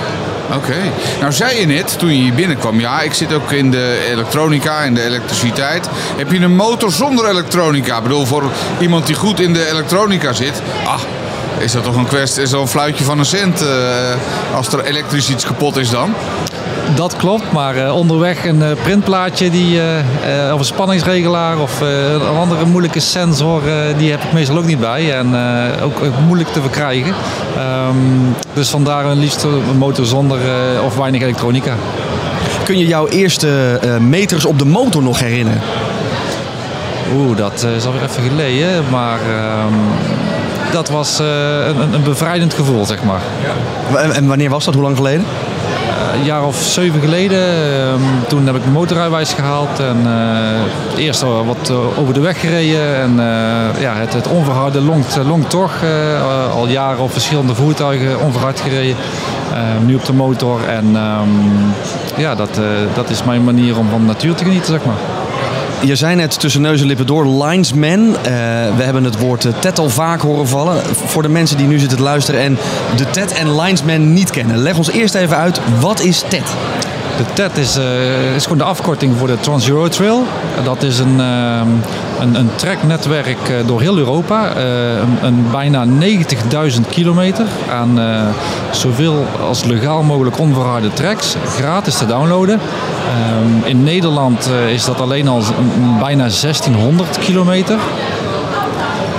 Oké. Nou zei je net, toen je hier binnenkwam, ja, ik zit ook in de elektronica, in de elektriciteit. Heb je een motor zonder elektronica? Ik bedoel, voor iemand die goed in de elektronica zit, ah, is dat toch een kwestie, is dat een fluitje van een cent eh, als er elektrisch iets kapot is dan? Dat klopt, maar eh, onderweg een eh, printplaatje die, eh, eh, of een spanningsregelaar of eh, een andere moeilijke sensor, eh, die heb ik meestal ook niet bij en eh, ook, moeilijk te verkrijgen. Ehm, dus vandaar een liefst een motor zonder eh, of weinig elektronica. Kun je jouw eerste eh, meters op de motor nog herinneren? Oeh, dat eh, is alweer even geleden, maar ehm, dat was eh, een, een bevrijdend gevoel, zeg maar. En, en wanneer was dat? Hoe lang geleden? Een jaar of zeven geleden, ehm, toen heb ik mijn motorrijwijs gehaald. En uh, eerst wat eh, over de weg gereden. En uh, ja, het, het onverharde longt, longt toch. al jaren op verschillende voertuigen onverhard gereden. Ehm, nu op de motor. En um, ja, dat, dat is mijn manier om van de natuur te genieten, zeg maar. Je zei net tussen neus en lippen door linesman. Uh, we hebben het woord TED al vaak horen vallen. Voor de mensen die nu zitten te luisteren en de TED en linesman niet kennen. Leg ons eerst even uit, wat is TED? De TED is, uh, is gewoon de afkorting voor de Trans Euro Trail. Dat is een, uh, een, een treknetwerk door heel Europa. Uh, een, een, bijna 90.000 kilometer aan zoveel als legaal mogelijk onverharde tracks. Gratis te downloaden. Um, in Nederland is dat alleen al bijna 1600 kilometer.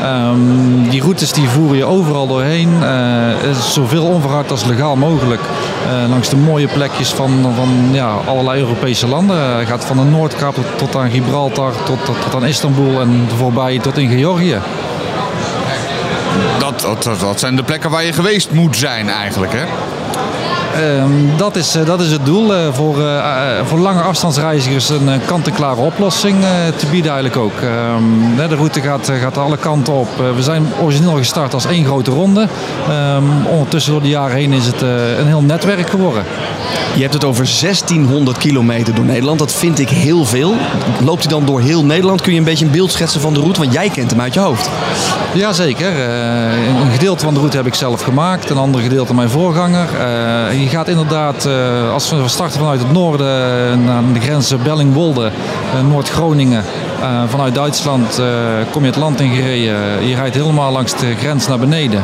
Um, die routes die voeren je overal doorheen. Uh, zoveel onverhard als legaal mogelijk. Uh, langs de mooie plekjes van, van ja, allerlei Europese landen. Uh, gaat van de Noordkaap tot, tot aan Gibraltar, tot, tot, tot, aan Istanbul en voorbij tot in Georgië. Dat, dat, dat zijn de plekken waar je geweest moet zijn eigenlijk, hè? Um, dat, is, uh, dat is het doel. Uh, voor, uh, voor lange afstandsreizigers een kant-en-klare oplossing te bieden eigenlijk ook. Um, de route gaat, gaat alle kanten op. we zijn origineel gestart als één grote ronde. Um, ondertussen door de jaren heen is het een heel netwerk geworden. Je hebt het over 1600 kilometer door Nederland. Dat vind ik heel veel. Loopt hij dan door heel Nederland? Kun je een beetje een beeld schetsen van de route? Want jij kent hem uit je hoofd. Jazeker. een gedeelte van de route heb ik zelf gemaakt. Een ander gedeelte mijn voorganger je gaat inderdaad, uh, als we starten vanuit het noorden naar de grens Bellingwolde, uh, Noord-Groningen. Vanuit Duitsland kom je het land in gereden. Je rijdt helemaal langs de grens naar beneden.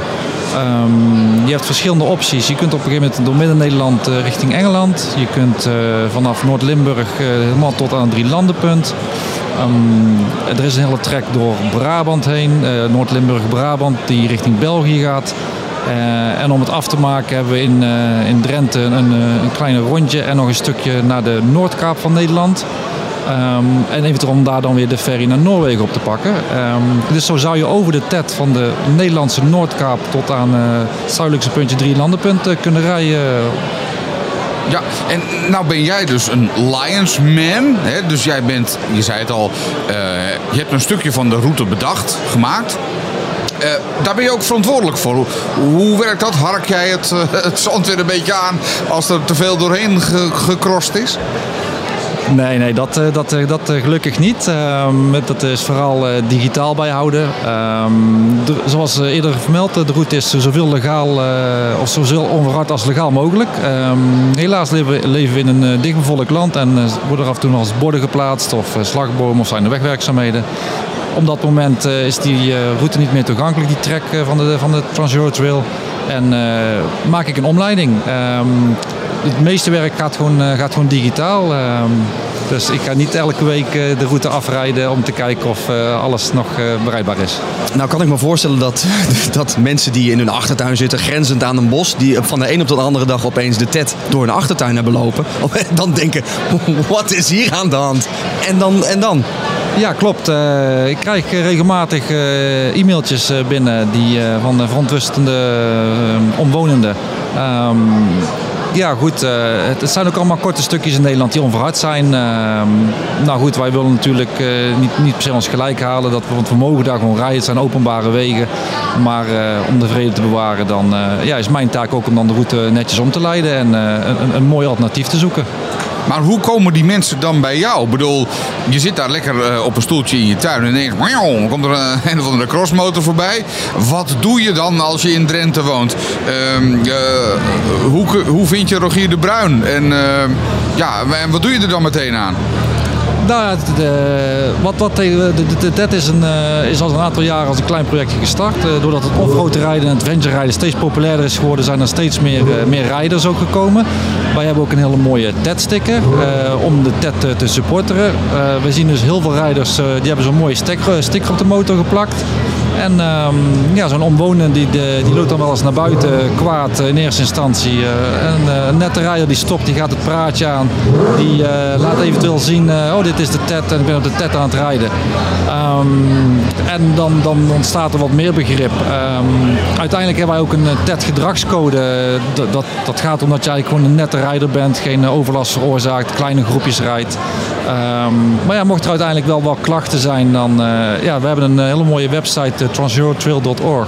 Um, je hebt verschillende opties. Je kunt op een gegeven moment door Midden-Nederland richting Engeland. Je kunt vanaf Noord-Limburg helemaal tot aan het Drielandenpunt. Um, er is een hele trek door Brabant heen, Noord-Limburg-Brabant, die richting België gaat. Uh, en om het af te maken hebben we in, uh, in Drenthe een, een, een kleine rondje en nog een stukje naar de Noordkaap van Nederland. Um, en eventueel om daar dan weer de ferry naar Noorwegen op te pakken. Um, dus zo zou je over de TED van de Nederlandse Noordkaap tot aan het zuidelijkste puntje drie landenpunten kunnen rijden. Ja, en nou ben jij dus een Lionsman. Hè? Dus jij bent, je zei het al, je hebt een stukje van de route bedacht, gemaakt. Uh, daar ben je ook verantwoordelijk voor. Hoe werkt dat? Hark jij het, uh, het zand weer een beetje aan als er te veel doorheen ge gekrost is? Nee, nee, dat, dat, dat gelukkig niet. Um, dat is vooral digitaal bijhouden. De, zoals eerder vermeld, de route is zoveel legaal of zoveel onverhard als legaal mogelijk. Um, helaas leven, we in een dichtbevolkt land en worden er af en toe nog borden geplaatst of slagbomen of zijn er wegwerkzaamheden op dat moment uh, is die uh, route niet meer toegankelijk, die trek uh, van de, van de Trans Trail. En maak ik een omleiding. Um, het meeste werk gaat gewoon, gaat gewoon digitaal. Um, dus ik ga niet elke week de route afrijden om te kijken of alles nog bereikbaar is. Nou kan ik me voorstellen dat, dat mensen die in hun achtertuin zitten, grenzend aan een bos, die van de een op de andere dag opeens de TED door hun achtertuin hebben lopen, dan denken, wat is hier aan de hand? En dan? En dan? Ja, klopt. Uh, ik krijg regelmatig uh, e-mailtjes binnen die, van verontrustende omwonenden. Um, ja, goed. Het zijn ook allemaal korte stukjes in Nederland die onverhard zijn. Uh, nou goed, wij willen natuurlijk niet, niet per se ons gelijk halen. Dat, want we mogen daar gewoon rijden. Het zijn openbare wegen. Maar om de vrede te bewaren, dan is mijn taak ook om dan de route netjes om te leiden. En een, een mooi alternatief te zoeken. Maar hoe komen die mensen dan bij jou? Ik bedoel, je zit daar lekker uh, op een stoeltje in je tuin en denkt, dan komt er een, een of andere crossmotor voorbij. Wat doe je dan als je in Drenthe woont? Uh, uh, hoe, hoe vind je Rogier de Bruin? En ja, en wat doe je er dan meteen aan? Nou de, wat, wat, de, is, een, uh, is al een aantal jaren als een klein projectje gestart. Uh, doordat het offroad rijden en adventure rijden steeds populairder is geworden, zijn er steeds meer, uh, meer rijders ook gekomen. Wij hebben ook een hele mooie TED-sticker om de TED te supporteren. we zien dus heel veel rijders die hebben zo'n mooie sticker op de motor geplakt. En ehm, ja, zo'n omwonende die, die loopt dan wel eens naar buiten kwaad in eerste instantie. Eh, en eh, een nette rijder die stopt, die gaat het praatje aan. Die eh, laat eventueel zien, eh, oh dit is de TED en ik ben op de TED aan het rijden. Ehm, en dan, dan ontstaat er wat meer begrip. Ehm, uiteindelijk hebben wij ook een eh, TED gedragscode. Dat, dat, dat gaat om dat jij gewoon een nette rijder bent, geen eh, overlast veroorzaakt, kleine groepjes rijdt. Ehm, maar ja, mocht er uiteindelijk wel wat klachten zijn, dan eh, ja, we hebben een eh, hele mooie website, uh, transeurtrail.org.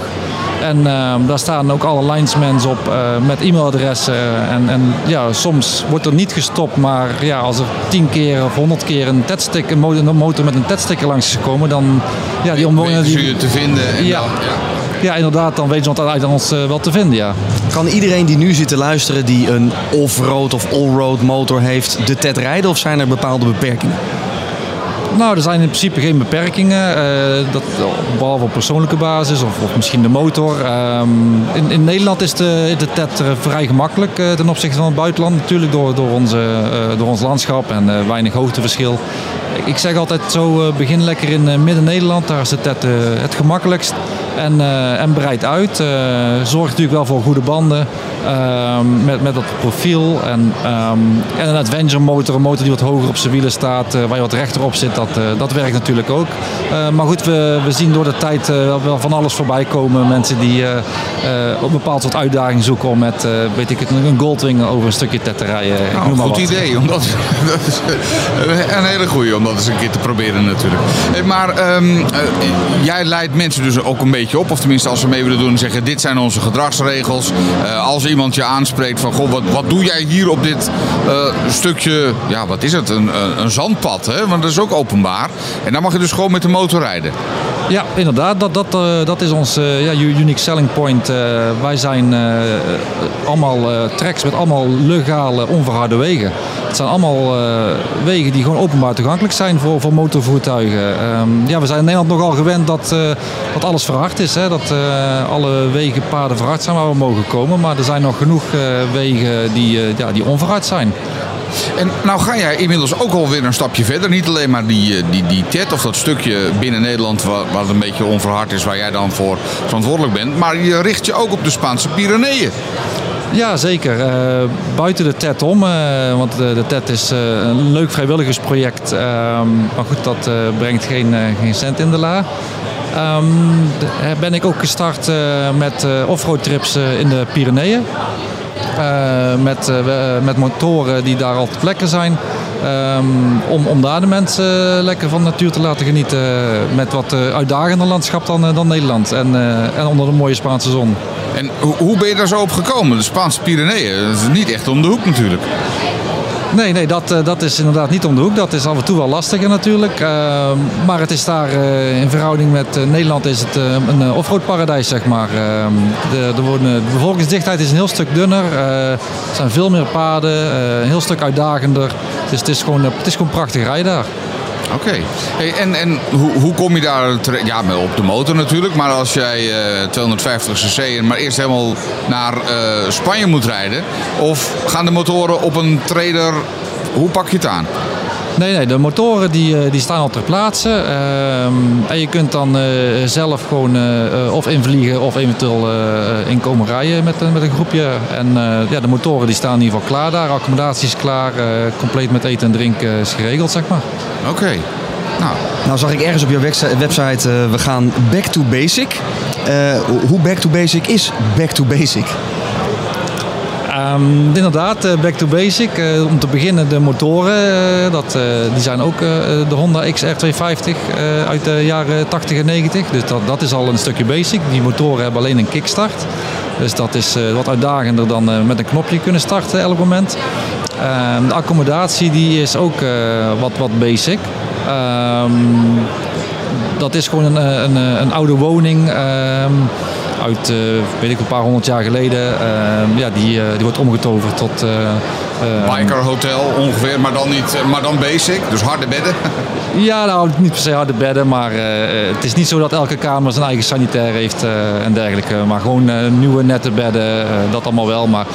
En ehm, daar staan ook alle linesmans op eh, met e-mailadressen. En, en ja, soms wordt er niet gestopt, maar ja, als er tien keer of honderd keer een, TED-stick- een motor, met een TED-sticker langs is gekomen, dan ja, die omwonenden... Die, te vinden. En Ja. dan, ja. Ja, inderdaad, dan weten ze uit ons eh, wel te vinden, ja. Kan iedereen die nu zit te luisteren die een off-road of all-road motor heeft de TED rijden of zijn er bepaalde beperkingen? Nou, er zijn in principe geen beperkingen, eh, dat, behalve op persoonlijke basis of, of misschien de motor. Ehm, in, in Nederland is de, de TED vrij gemakkelijk eh, ten opzichte van het buitenland. Natuurlijk door, door, onze, door ons landschap en weinig hoogteverschil. Ik, zeg altijd zo, eh, begin lekker in eh, Midden-Nederland, daar is de TED eh, het gemakkelijkst. En, en breid uit. Zorgt natuurlijk wel voor goede banden ehm, met, met dat profiel. En, ehm, en een adventure motor, een motor die wat hoger op zijn wielen staat, waar je wat rechter op zit, dat, dat werkt natuurlijk ook. Maar goed, we, we zien door de tijd wel, van alles voorbij komen. Mensen die op een bepaald soort uitdaging zoeken om met, weet ik het, een Goldwing over een stukje TED te rijden. Nou, goed wat. idee. Omdat, dat is een hele goeie om dat eens een keer te proberen natuurlijk. Maar ehm, eh, jij leidt mensen dus ook een beetje op. Of tenminste als ze mee willen doen zeggen dit zijn onze gedragsregels. Eh, als iemand je aanspreekt van goh, wat, wat doe jij hier op dit eh, stukje, ja wat is het, een, een, een zandpad. Hè? Want dat is ook openbaar. En dan mag je dus gewoon met de motor rijden. Ja, inderdaad. Dat, dat, eh, dat is ons eh, ja, unique selling point. Eh, wij zijn allemaal tracks met allemaal legale, onverharde wegen. Het zijn allemaal wegen die gewoon openbaar toegankelijk zijn voor, voor motorvoertuigen. Ehm, ja, we zijn in Nederland nogal gewend dat, dat alles verhard is. Hè? Dat alle wegen, paden verhard zijn waar we mogen komen. Maar er zijn nog genoeg wegen die, ja, die onverhard zijn. En nou ga jij inmiddels ook alweer een stapje verder. Niet alleen maar die, eh, die, die TED of dat stukje binnen Nederland het een beetje onverhard is, waar jij dan voor verantwoordelijk bent. Maar je richt je ook op de Spaanse Pyreneeën. Ja, zeker. Eh, buiten de TED om, eh, want de, de TED is een leuk vrijwilligersproject. Ehm, maar goed, dat brengt geen, geen cent in de la. Ehm, eh, ben ik ook gestart met offroad trips in de Pyreneeën. Eh, met, eh, we- met motoren die daar al te plekken zijn. Ehm, om, om daar de mensen eh, lekker van natuur te laten genieten. Met wat eh, uitdagender landschap dan, eh, dan Nederland. En, eh, en onder de mooie Spaanse zon. En hoe, hoe ben je daar zo op gekomen? De Spaanse Pyreneeën, dat is niet echt om de hoek natuurlijk. Nee, nee dat, eh, dat is inderdaad niet om de hoek. Dat is af en toe wel lastiger natuurlijk. Ehm, maar het is daar eh, in verhouding met eh, Nederland is het eh, een offroad paradijs, zeg maar. Ehm, de, worden, de bevolkingsdichtheid is een heel stuk dunner. Eh, er zijn veel meer paden, eh, een heel stuk uitdagender. Dus het is gewoon, eh, het is gewoon prachtig rijden daar. Oké. Hey, en en hoe, hoe kom je daar terecht? Ja, op de motor natuurlijk. Maar als jij eh 250 cc en maar eerst helemaal naar eh, Spanje moet rijden. Of gaan de motoren op een trailer... Hoe pak je het aan? Nee, nee, de motoren die, eh, die staan al ter plaatse. Ehm, en je kunt dan eh, zelf gewoon eh, eh, of invliegen of eventueel eh, in komen rijden met, een- met een groepje. En eh, ja, de motoren die staan in ieder geval klaar daar. Accommodatie is klaar. eh, compleet met eten en drinken is geregeld, zeg maar. Oké. Nou, Nou zag ik ergens op jouw website, we gaan back to basic. Eh, hoe back to basic is back to basic? Ehm, inderdaad, eh, back to basic. Eh, om te beginnen de motoren. eh, dat, die zijn ook de Honda XR250 eh, uit de jaren 80 en 90. Dus dat, dat is al een stukje basic. Die motoren hebben alleen een kickstart. Dus dat is wat uitdagender dan met een knopje kunnen starten elk moment. Ehm, de accommodatie die is ook wat, wat basic. Ehm, dat is gewoon een, een, een oude woning uit, eh, weet ik, een paar honderd jaar geleden. Ehm, ja, die, eh, die wordt omgetoverd tot... eh, eh, biker hotel ongeveer, maar dan, niet, maar dan basic. Dus harde bedden. Ja, nou, niet per se harde bedden, maar het is niet zo dat elke kamer zijn eigen sanitair heeft en dergelijke. Maar gewoon nieuwe nette bedden, dat allemaal wel. Maar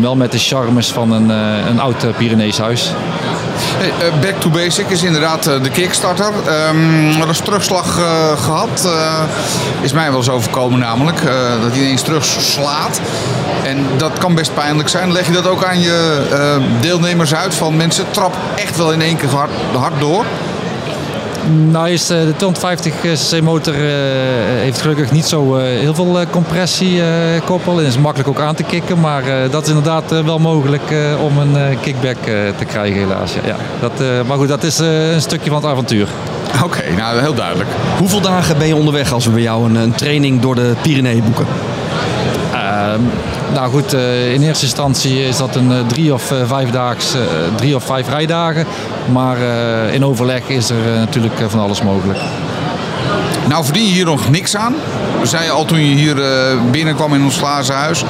wel met de charmes van een, een oud Pyrenees huis. Eh, back to Basic is inderdaad eh, de Kickstarter. Er is terugslag eh, gehad. eh, is mij wel eens overkomen namelijk. dat hij ineens terugslaat. En dat kan best pijnlijk zijn. Leg je dat ook aan je deelnemers uit? Van mensen, trap echt wel in één keer hard, hard door. Nou is eh, de 250 cc motor eh, heeft gelukkig niet zo eh, heel veel eh, compressiekoppel en is makkelijk ook aan te kicken. Maar eh, dat is inderdaad wel mogelijk eh, om een eh, kickback eh, te krijgen helaas. Ja, ja. Dat, eh, maar goed, dat is eh, een stukje van het avontuur. Oké, nou heel duidelijk. Hoeveel dagen ben je onderweg als we bij jou een, een training door de Pyreneeën boeken? Ehm, nou goed, eh, in eerste instantie is dat een eh, drie of eh, vijf daags, eh, drie of vijf rijdagen. Maar in overleg is er natuurlijk van alles mogelijk. Nou verdien je hier nog niks aan. We zei je al toen je hier binnenkwam in ons glazen huis.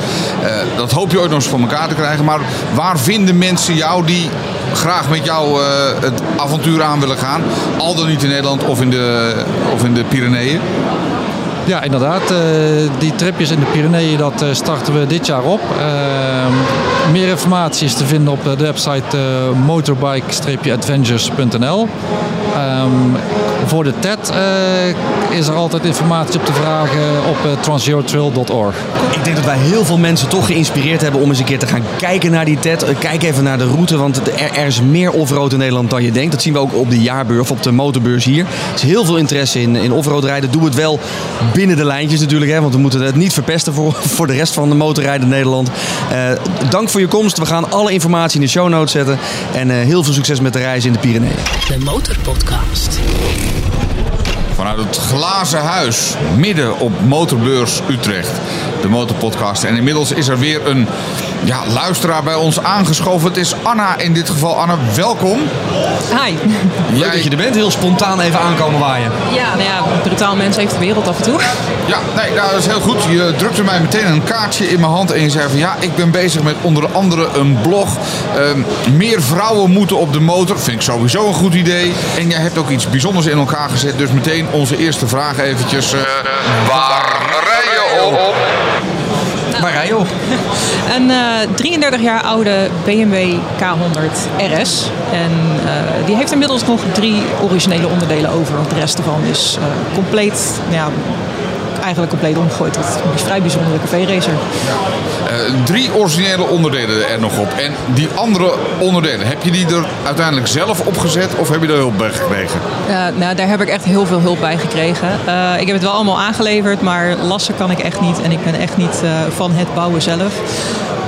Dat hoop je ooit nog eens voor elkaar te krijgen. Maar waar vinden mensen jou die graag met jou het avontuur aan willen gaan? Al dan niet in Nederland of in de, of in de Pyreneeën. Ja, inderdaad. eh, die tripjes in de Pyreneeën, dat eh, starten we dit jaar op. Ehm, meer informatie is te vinden op de website eh, motorbike-adventures.nl. Voor de TED eh, is er altijd informatie op te vragen op uh. Ik denk dat wij heel veel mensen toch geïnspireerd hebben om eens een keer te gaan kijken naar die TED. Eh, Kijk even naar de route, want er, er is meer offroad in Nederland dan je denkt. Dat zien we ook op de jaarbeurs of op de motorbeurs hier. Er is heel veel interesse in, in offroad rijden. Doe het wel binnen de lijntjes natuurlijk, hè, want we moeten het niet verpesten voor, voor de rest van de motorrijden in Nederland. Eh, dank voor je komst. We gaan alle informatie in de show notes zetten. En eh, heel veel succes met de reis in de Pyreneeën. De Motorpodcast. Vanuit het glazen huis, midden op Motorbeurs Utrecht. De Motorpodcast. En inmiddels is er weer een ja, luisteraar bij ons aangeschoven. Het is Anna in dit geval. Anna, welkom. Hi. Leuk dat je er bent. Heel spontaan even aankomen waaien. Ja, nou ja, brutaal mens heeft de wereld af en toe. Ja, nee, nou, dat is heel goed. Je drukte mij meteen een kaartje in mijn hand en je zei van ja, ik ben bezig met onder andere een blog. Ehm, meer vrouwen moeten op de motor. Vind ik sowieso een goed idee. En jij hebt ook iets bijzonders in elkaar gezet. Dus meteen onze eerste vraag eventjes. eh, waar rij je op? Waar rij op? Een eh, 33 jaar oude BMW K100 RS. En eh, die heeft inmiddels nog drie originele onderdelen over. Want de rest ervan is eh, compleet, nou ja, eigenlijk compleet omgegooid tot een vrij bijzondere café-racer. Eh, drie originele onderdelen er nog op. En die andere onderdelen, heb je die er uiteindelijk zelf opgezet of heb je er hulp bij gekregen? Eh, nou, daar heb ik echt heel veel hulp bij gekregen. Eh, ik heb het wel allemaal aangeleverd, maar lassen kan ik echt niet. En ik ben echt niet van het bouwen zelf.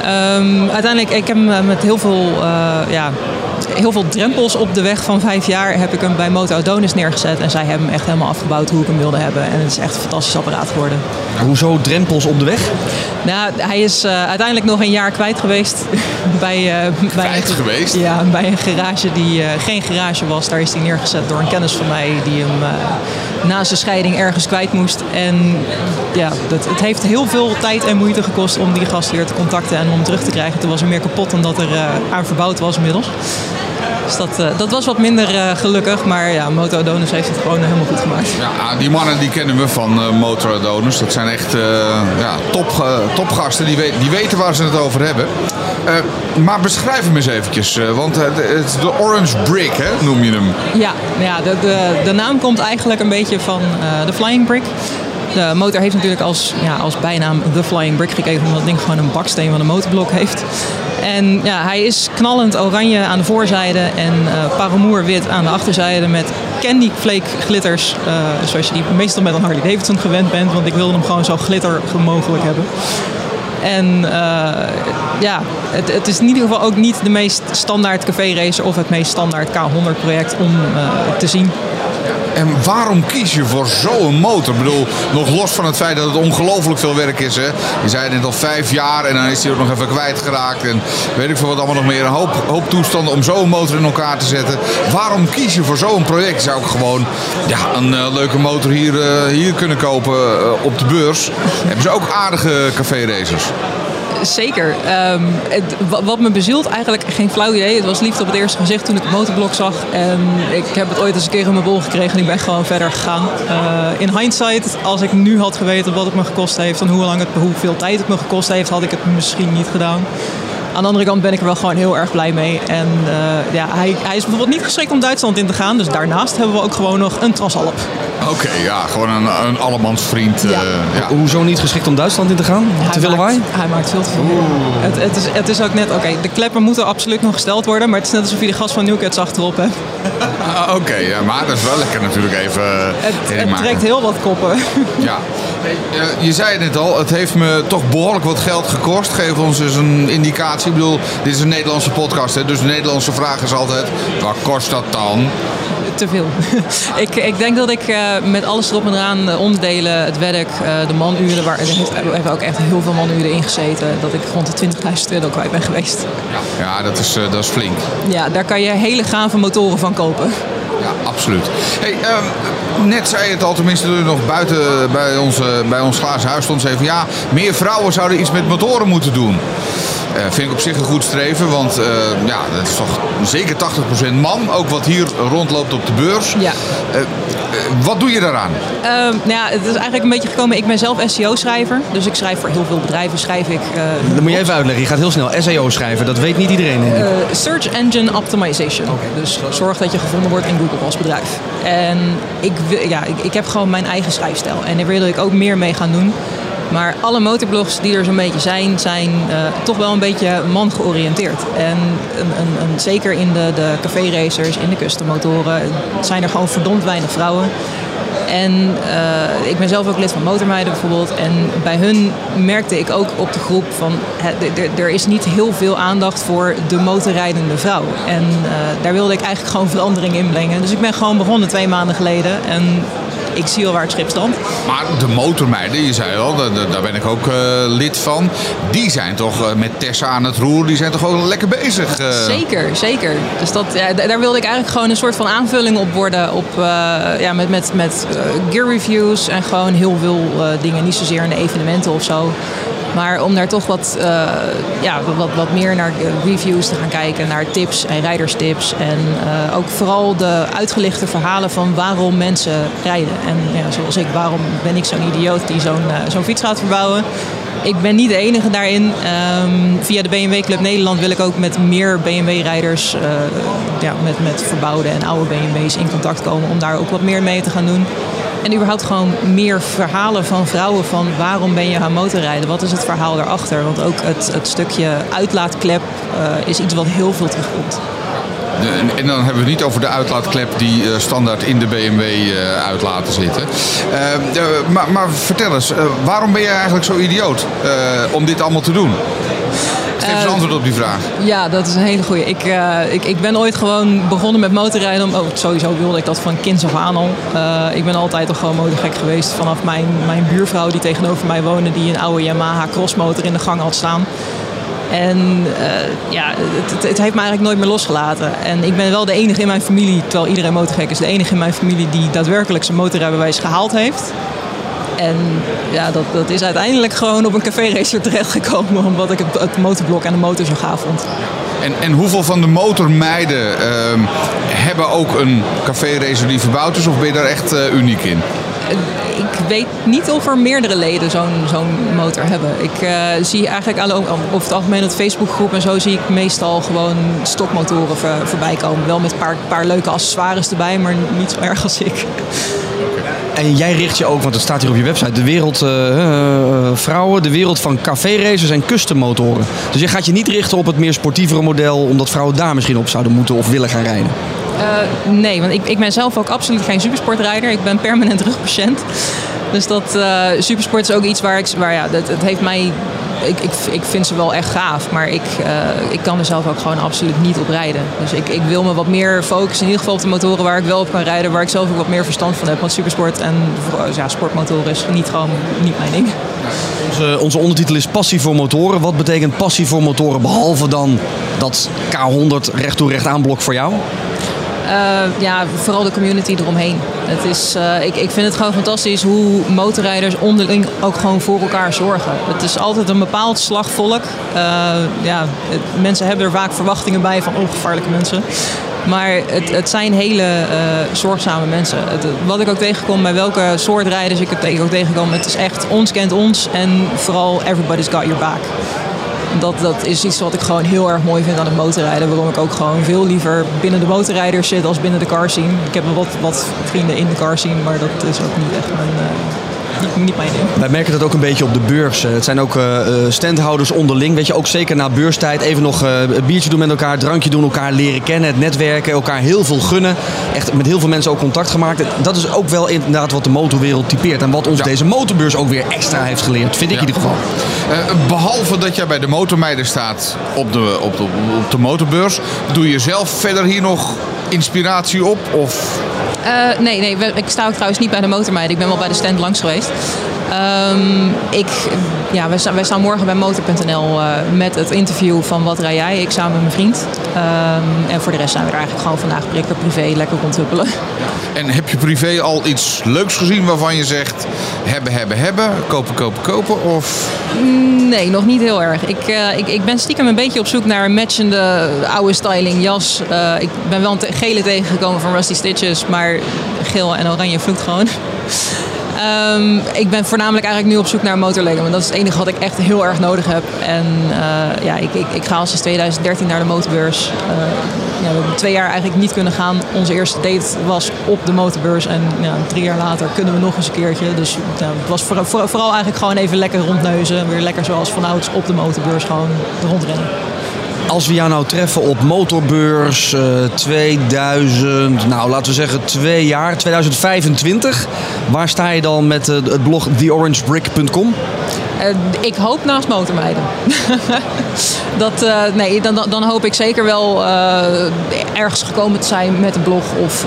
Ehm, uiteindelijk, ik heb met heel veel, eh, heel veel drempels op de weg van vijf jaar... heb ik hem bij Moto Adonis neergezet. En zij hebben hem echt helemaal afgebouwd hoe ik hem wilde hebben. En het is echt een fantastisch apparaat geworden. Hoezo drempels op de weg? Nou, hij is eh, uiteindelijk nog een jaar kwijt geweest. bij, eh, bij geweest? Ja, bij een garage die eh, geen garage was. Daar is hij neergezet door een kennis van mij die hem eh, na zijn scheiding ergens kwijt moest. En ja, dat, het heeft heel veel tijd en moeite gekost om die gast weer te contacten en om hem terug te krijgen. Toen was er meer kapot dan dat er aan verbouwd was inmiddels. Dus dat, eh, dat was wat minder eh, gelukkig. Maar ja, Moto heeft het gewoon helemaal goed gemaakt. Ja, die mannen die kennen we van Adonis. Dat zijn echt ja, top, topgasten. Die, die weten waar ze het over hebben. Maar beschrijf hem eens eventjes. want het is de Orange Brick, hè, noem je hem. Ja, ja de, de, de naam komt eigenlijk een beetje van de Flying Brick. De motor heeft natuurlijk als, ja, als bijnaam de Flying Brick gekregen omdat het ding gewoon een baksteen van een motorblok heeft. En ja, hij is knallend oranje aan de voorzijde en eh paramour wit aan de achterzijde met candy flake glitters. eh, zoals je die meestal met een Harley Davidson gewend bent, want ik wilde hem gewoon zo glitter mogelijk hebben. En eh, ja, het, het is in ieder geval ook niet de meest standaard café racer of het meest standaard K100 project om eh, te zien. En waarom kies je voor zo'n motor? Ik bedoel, nog los van het feit dat het ongelooflijk veel werk is. Hè? Je zei net al vijf jaar en dan is hij ook nog even kwijtgeraakt. En weet ik veel wat allemaal nog meer. Een hoop, hoop toestanden om zo'n motor in elkaar te zetten. Waarom kies je voor zo'n project? Zou ik gewoon ja, een eh, leuke motor hier, eh, hier kunnen kopen eh, op de beurs. Hebben ze ook aardige café-racers? Zeker. Ehm, wat me bezielt, eigenlijk geen flauw idee. Het was liefde op het eerste gezicht toen ik het motorblok zag. En ik heb het ooit eens een keer in mijn bol gekregen en ik ben gewoon verder gegaan. Eh, in hindsight, als ik nu had geweten wat het me gekost heeft en hoe lang het, hoeveel tijd het me gekost heeft, had ik het misschien niet gedaan. aan de andere kant ben ik er wel gewoon heel erg blij mee. En eh, ja, hij, hij is bijvoorbeeld niet geschikt om Duitsland in te gaan. Dus daarnaast hebben we ook gewoon nog een Transalp. Oké, ja, gewoon een, een allemansvriend. Ja. eh, ja. Hoezo niet geschikt om Duitsland in te gaan? te veel Hij lawaai? maakt- Hij maakt veel te veel. Het, het, is, het is ook net, oké, de kleppen moeten absoluut nog gesteld worden. Maar het is net alsof je de gas van Newcats achterop hebt. Ah, Oké, ja, maar dat is wel lekker natuurlijk even eh, Het, het trekt heel wat koppen. Ja. Eh, je zei het net al, het heeft me toch behoorlijk wat geld gekost. Geef ons eens een indicatie. Ik bedoel, dit is een Nederlandse podcast, hè, dus de Nederlandse vraag is altijd... Wat kost dat dan? Te veel. ik, ik denk dat ik eh, met alles erop en eraan, de onderdelen, het werk, eh, de manuren, waar, heeft, hebben ook echt heel veel manuren ingezeten, dat ik rond de 20.000 euro kwijt ben geweest. Ja, dat is, eh, dat is flink. Ja, daar kan je hele gave motoren van kopen. Ja, absoluut. Hey, ehm, net zei je het al, tenminste toen nog buiten bij, onze, bij ons glazen huis stond. Zei van ja, meer vrouwen zouden iets met motoren moeten doen. Eh, vind ik op zich een goed streven, want eh, ja, dat is toch zeker 80% man. Ook wat hier rondloopt op de beurs. Ja. Eh, wat doe je daaraan? Ehm, nou ja, het is eigenlijk een beetje gekomen. Ik ben zelf SEO-schrijver, dus ik schrijf voor heel veel bedrijven. Schrijf ik eh, Dat moet je even uitleggen. Je gaat heel snel SEO schrijven. Dat weet niet iedereen. Eh, search Engine Optimization. Dus zorg dat je gevonden wordt in Google als bedrijf. En ik, wil- ja, ik, ik heb gewoon mijn eigen schrijfstijl. En daar wil ik ook meer mee gaan doen. Maar alle motorblogs die er zo'n beetje zijn, zijn eh, toch wel een beetje man georiënteerd. En een, een, een- zeker in de, de café-racers, in de custommotoren, zijn er gewoon verdomd weinig vrouwen. En eh, ik ben zelf ook lid van Motormeiden bijvoorbeeld. En bij hun merkte ik ook op de groep van... er is niet heel veel aandacht voor de motorrijdende vrouw. En eh, daar wilde ik eigenlijk gewoon verandering in brengen. Dus ik ben gewoon begonnen twee maanden geleden. En ik zie al waar het schip stond. Maar de motormeiden, je zei al, daar, ben ik ook eh, lid van. Die zijn toch eh, met Tessa aan het roer, die zijn toch ook lekker bezig. eh. Zeker, zeker. Dus dat, ja, daar wilde ik eigenlijk gewoon een soort van aanvulling op worden. Op, ja, met met, met gear reviews en gewoon heel veel dingen. Niet zozeer in de evenementen of zo. Maar om daar toch wat, eh, ja, wat, wat meer naar reviews te gaan kijken. Naar tips en rijderstips. En eh, ook vooral de uitgelichte verhalen van waarom mensen rijden. En ja, zoals ik, waarom ben ik zo'n idioot die zo'n eh, zo'n fiets gaat verbouwen. Ik ben niet de enige daarin. Ehm, via de BMW Club Nederland wil ik ook met meer BMW-rijders, ja, met, met verbouwde en oude BMW's in contact komen om daar ook wat meer mee te gaan doen. En überhaupt gewoon meer verhalen van vrouwen van waarom ben je gaan motorrijden? Wat is het verhaal daarachter? Want ook het, het stukje uitlaatklep eh, is iets wat heel veel terugkomt. En, dan hebben we het niet over de uitlaatklep die eh, standaard in de BMW eh, uit laten zitten. Maar, maar vertel eens, waarom ben je eigenlijk zo idioot om dit allemaal te doen? Geef eens Eh, antwoord op die vraag. Ja, dat is een hele goeie. Ik, eh, ik, ik ben ooit gewoon begonnen met motorrijden. Om, oh, sowieso wilde ik dat van kinds af aan al. Eh, ik ben altijd al gewoon motorgek geweest. Vanaf mijn, mijn buurvrouw die tegenover mij woonde... die een oude Yamaha crossmotor in de gang had staan. En ja, het, het, het heeft me eigenlijk nooit meer losgelaten. En ik ben wel de enige in mijn familie, terwijl iedereen motorgek is... de enige in mijn familie die daadwerkelijk zijn motorrijbewijs gehaald heeft... En ja, dat, dat is uiteindelijk gewoon op een café-racer terechtgekomen. Omdat ik het, het motorblok en de motor zo gaaf vond. En, en hoeveel van de motormeiden ehm, hebben ook een café-racer die verbouwd is? Of ben je daar echt eh, uniek in? Ik weet niet of er meerdere leden zo'n motor hebben. Ik eh, zie eigenlijk alle, over het algemeen het Facebookgroep en zo zie ik meestal gewoon stokmotoren voor, voorbij komen. Wel met een paar, paar leuke accessoires erbij, maar niet zo erg als ik. En jij richt je ook, want het staat hier op je website, de wereld eh, eh, vrouwen, de wereld van café-racers en custommotoren. Dus je gaat je niet richten op het meer sportievere model, omdat vrouwen daar misschien op zouden moeten of willen gaan rijden. Eh, nee, want ik, ik ben zelf ook absoluut geen supersportrijder. Ik ben permanent rugpatiënt. Dus dat eh, supersport is ook iets waar ik... Waar, ja, dat, het heeft mij... Ik, ik, ik vind ze wel echt gaaf, maar ik, eh, ik kan er zelf ook gewoon absoluut niet op rijden. Dus ik, ik wil me wat meer focussen, in ieder geval op de motoren waar ik wel op kan rijden, waar ik zelf ook wat meer verstand van heb. Want supersport en ja, sportmotoren is niet gewoon niet mijn ding. Onze, onze ondertitel is Passie voor motoren. Wat betekent passie voor motoren, behalve dan dat K100 recht toe recht aanblok voor jou? Eh, ja, vooral de community eromheen. Het is, eh, ik, ik vind het gewoon fantastisch hoe motorrijders onderling ook gewoon voor elkaar zorgen. Het is altijd een bepaald slagvolk. Eh, ja, mensen hebben er vaak verwachtingen bij van ongevaarlijke mensen. Maar het, het zijn hele zorgzame mensen. Wat ik ook tegenkom bij welke soort rijders ik het ook tegenkom, het is echt ons kent ons en vooral everybody's got your back. Dat, dat is iets wat ik gewoon heel erg mooi vind aan het motorrijden. Waarom ik ook gewoon veel liever binnen de motorrijders zit als binnen de car scene. Ik heb wat, wat vrienden in de car scene, maar dat is ook niet echt mijn, eh, niet, niet mijn ding. Wij merken dat ook een beetje op de beurs. Het zijn ook eh, eh, standhouders onderling. Weet je, ook zeker na beurstijd even nog eh, een biertje doen met elkaar, drankje doen, elkaar leren kennen, het netwerken, elkaar heel veel gunnen. Echt met heel veel mensen ook contact gemaakt. Dat is ook wel inderdaad wat de motorwereld typeert. En wat ons Ja. deze motorbeurs ook weer extra heeft geleerd. Vind ik Ja. in ieder geval. Eh, behalve dat jij bij de motormeiden staat op de, op, de, op de motorbeurs, doe je zelf verder hier nog inspiratie op? Of nee, nee, we- ik sta ook trouwens niet bij de motormeiden. Ik ben wel bij de stand langs geweest. Ehm, ik, ja, wij, staan, wij staan morgen bij motor.nl eh, met het interview van Wat rij jij? Ik samen met mijn vriend. Ehm, en voor de rest zijn we er eigenlijk gewoon vandaag prikken, privé, lekker rondhuppelen. En heb je privé al iets leuks gezien waarvan je zegt hebben, hebben, hebben, kopen, kopen, kopen? Of Nee, nog niet heel erg. Ik, eh, ik, ik ben stiekem een beetje op zoek naar een matchende oude styling jas. Eh, ik ben wel een te- gele tegengekomen van Rusty Stitches, maar geel en oranje vloekt gewoon. Ehm, ik ben voornamelijk eigenlijk nu op zoek naar een want dat is het enige wat ik echt heel erg nodig heb. En eh, ja, ik, ik, ik ga al sinds 2013 naar de motorbeurs. Eh, ja, we hebben twee jaar eigenlijk niet kunnen gaan. Onze eerste date was op de motorbeurs en ja, drie jaar later kunnen we nog eens een keertje. Dus het was voor- voor- vooral eigenlijk gewoon even lekker rondneuzen. Weer lekker zoals vanouds op de motorbeurs gewoon rondrennen. Als we jou nou treffen op motorbeurs eh, 2000, nou laten we zeggen twee jaar, 2025. Waar sta je dan met eh, het blog theorangebrick.com? Eh, ik hoop naast motormeiden. dat, eh, nee, dan, dan- hoop ik zeker wel eh, ergens gekomen te zijn met een blog of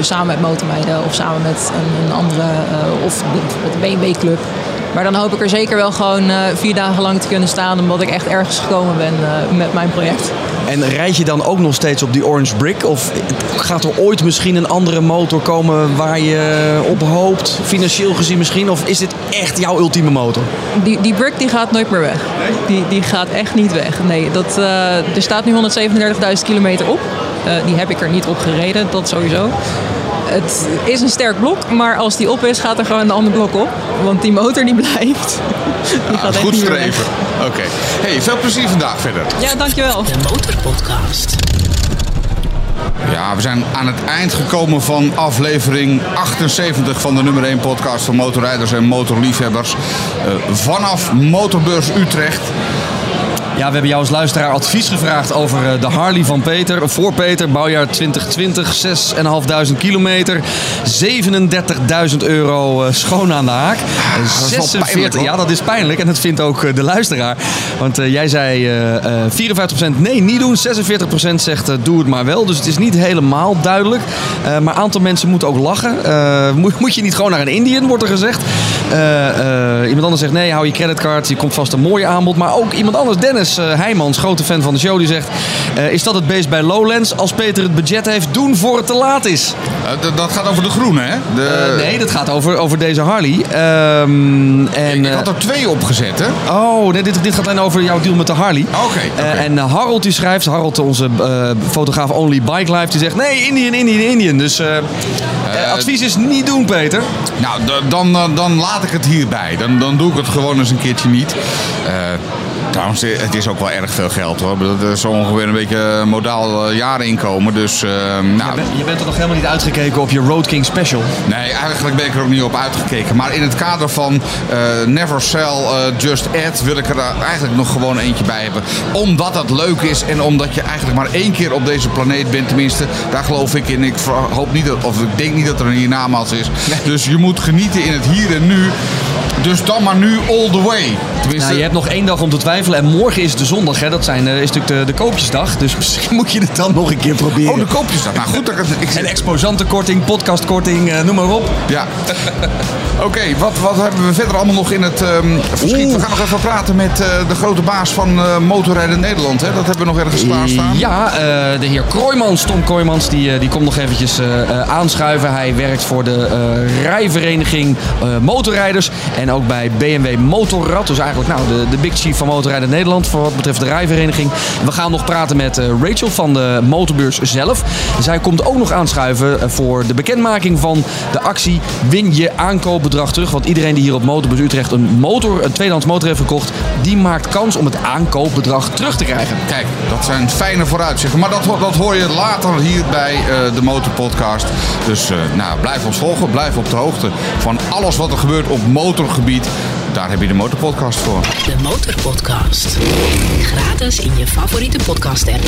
samen met motormeiden of samen met een, een andere of met de BMW Club. Maar dan hoop ik er zeker wel gewoon vier dagen lang te kunnen staan omdat ik echt ergens gekomen ben met mijn project. En rijd je dan ook nog steeds op die Orange Brick? Of gaat er ooit misschien een andere motor komen waar je op hoopt, financieel gezien misschien? Of is dit echt jouw ultieme motor? Die, die brick die gaat nooit meer weg. Die, die gaat echt niet weg. Nee, dat, eh, er staat nu 137.000 kilometer op. Eh, die heb ik er niet op gereden, dat sowieso. Het is een sterk blok, maar als die op is, gaat er gewoon een ander blok op. Want die motor die blijft. Die gaat echt goed streven? Oké. Hey, veel plezier vandaag verder. Ja, dankjewel. De Motorpodcast. Ja, we zijn aan het eind gekomen van aflevering 78 van de nummer 1 podcast van motorrijders en motorliefhebbers. Eh, vanaf Motorbeurs Utrecht. Ja, we hebben jou als luisteraar advies gevraagd over eh, de Harley van Peter. Voor Peter, bouwjaar 2020, 6.500 kilometer. 37.000 euro eh, schoon aan de haak. Dat is wel pijnlijk, hoor. ja, dat is pijnlijk. En dat vindt ook eh, de luisteraar. Want jij zei eh, eh, 54% nee, niet doen. 46% zegt doe het maar wel. Dus het is niet helemaal duidelijk. Maar een aantal mensen moeten ook lachen. Moet, moet je niet gewoon naar een Indian, wordt er gezegd. Eh, eh, iemand anders zegt nee, hou je creditcard. Je komt vast een mooi aanbod. Maar ook iemand anders, Dennis eh, Heijmans, grote fan van de show, die zegt... is dat het beest bij Lowlands? Als Peter het budget heeft, doen voor het te laat is. Dat gaat over de groene, hè? De, nee, dat gaat over, over deze Harley. Ehm, en, Ik had er twee opgezet, hè? Oh, nee, dit, dit gaat alleen over jouw deal met de Harley. Oké, en Harold die schrijft, Harold onze fotograaf Only Bike Life, die zegt nee, Indian, Indian, Indian. Dus advies is niet doen, Peter. Nou, dan, dan laat ik het hierbij. Dan, dan doe ik het gewoon eens een keertje niet. Eh, trouwens, eh, het is ook wel erg veel geld hoor. Dat is ongeveer een beetje een modaal eh, jaarinkomen. Dus eh, nou, Je bent er nog helemaal niet uitgekeken op je Road King Special. Nee, eigenlijk ben ik er ook niet op uitgekeken. Maar in het kader van eh, Never Sell, eh, Just Add wil ik er eh, eigenlijk nog gewoon eentje bij hebben. Omdat het leuk is en omdat je eigenlijk maar één keer op deze planeet bent. Tenminste, daar geloof ik in. Ik hoop niet dat, of ik denk niet dat er een hiernamaals is. Dus je moet genieten in het hier en nu. Dus dan maar nu all the way. Tenminste, Nou, je hebt nog één dag om te twijfelen en morgen is de zondag. Hè? Dat zijn, eh, is natuurlijk de, de koopjesdag. Dus misschien moet je het dan nog een keer proberen. Oh, de koopjes dat. Nou goed, dat ik, En exposantenkorting, podcastkorting, eh, noem maar op. Ja. Oké, wat, wat hebben we verder allemaal nog in het ehm, verschiet? We gaan nog even praten met eh, de grote baas van eh Motorrijden Nederland. Hè? Dat hebben we nog ergens klaarstaan. Ja, eh, de heer Kroijmans, Tom Kroijmans, die, die komt nog eventjes eh, eh, aanschuiven. Hij werkt voor de eh, rijvereniging eh, Motorrijders. En ook bij BMW Motorrad. Dus eigenlijk nou, de, de big chief van Motorrijden Nederland voor wat betreft de rijvereniging. We gaan nog praten met eh, Rachel van de motorbeurs zelf. Zij komt ook nog aanschuiven eh, voor de bekendmaking van de actie Win je aankoopbedrag terug. Want iedereen die hier op Motorbeurs Utrecht een motor, een tweedehands motor heeft gekocht, die maakt kans om het aankoopbedrag terug te krijgen. Kijk, dat zijn fijne vooruitzichten. Maar dat, dat hoor je later hier bij eh, de Motorpodcast. Dus nou, blijf ons volgen. Blijf op de hoogte van alles wat er gebeurt op Daar heb je de Motorpodcast voor. De Motorpodcast. Gratis in je favoriete podcast app.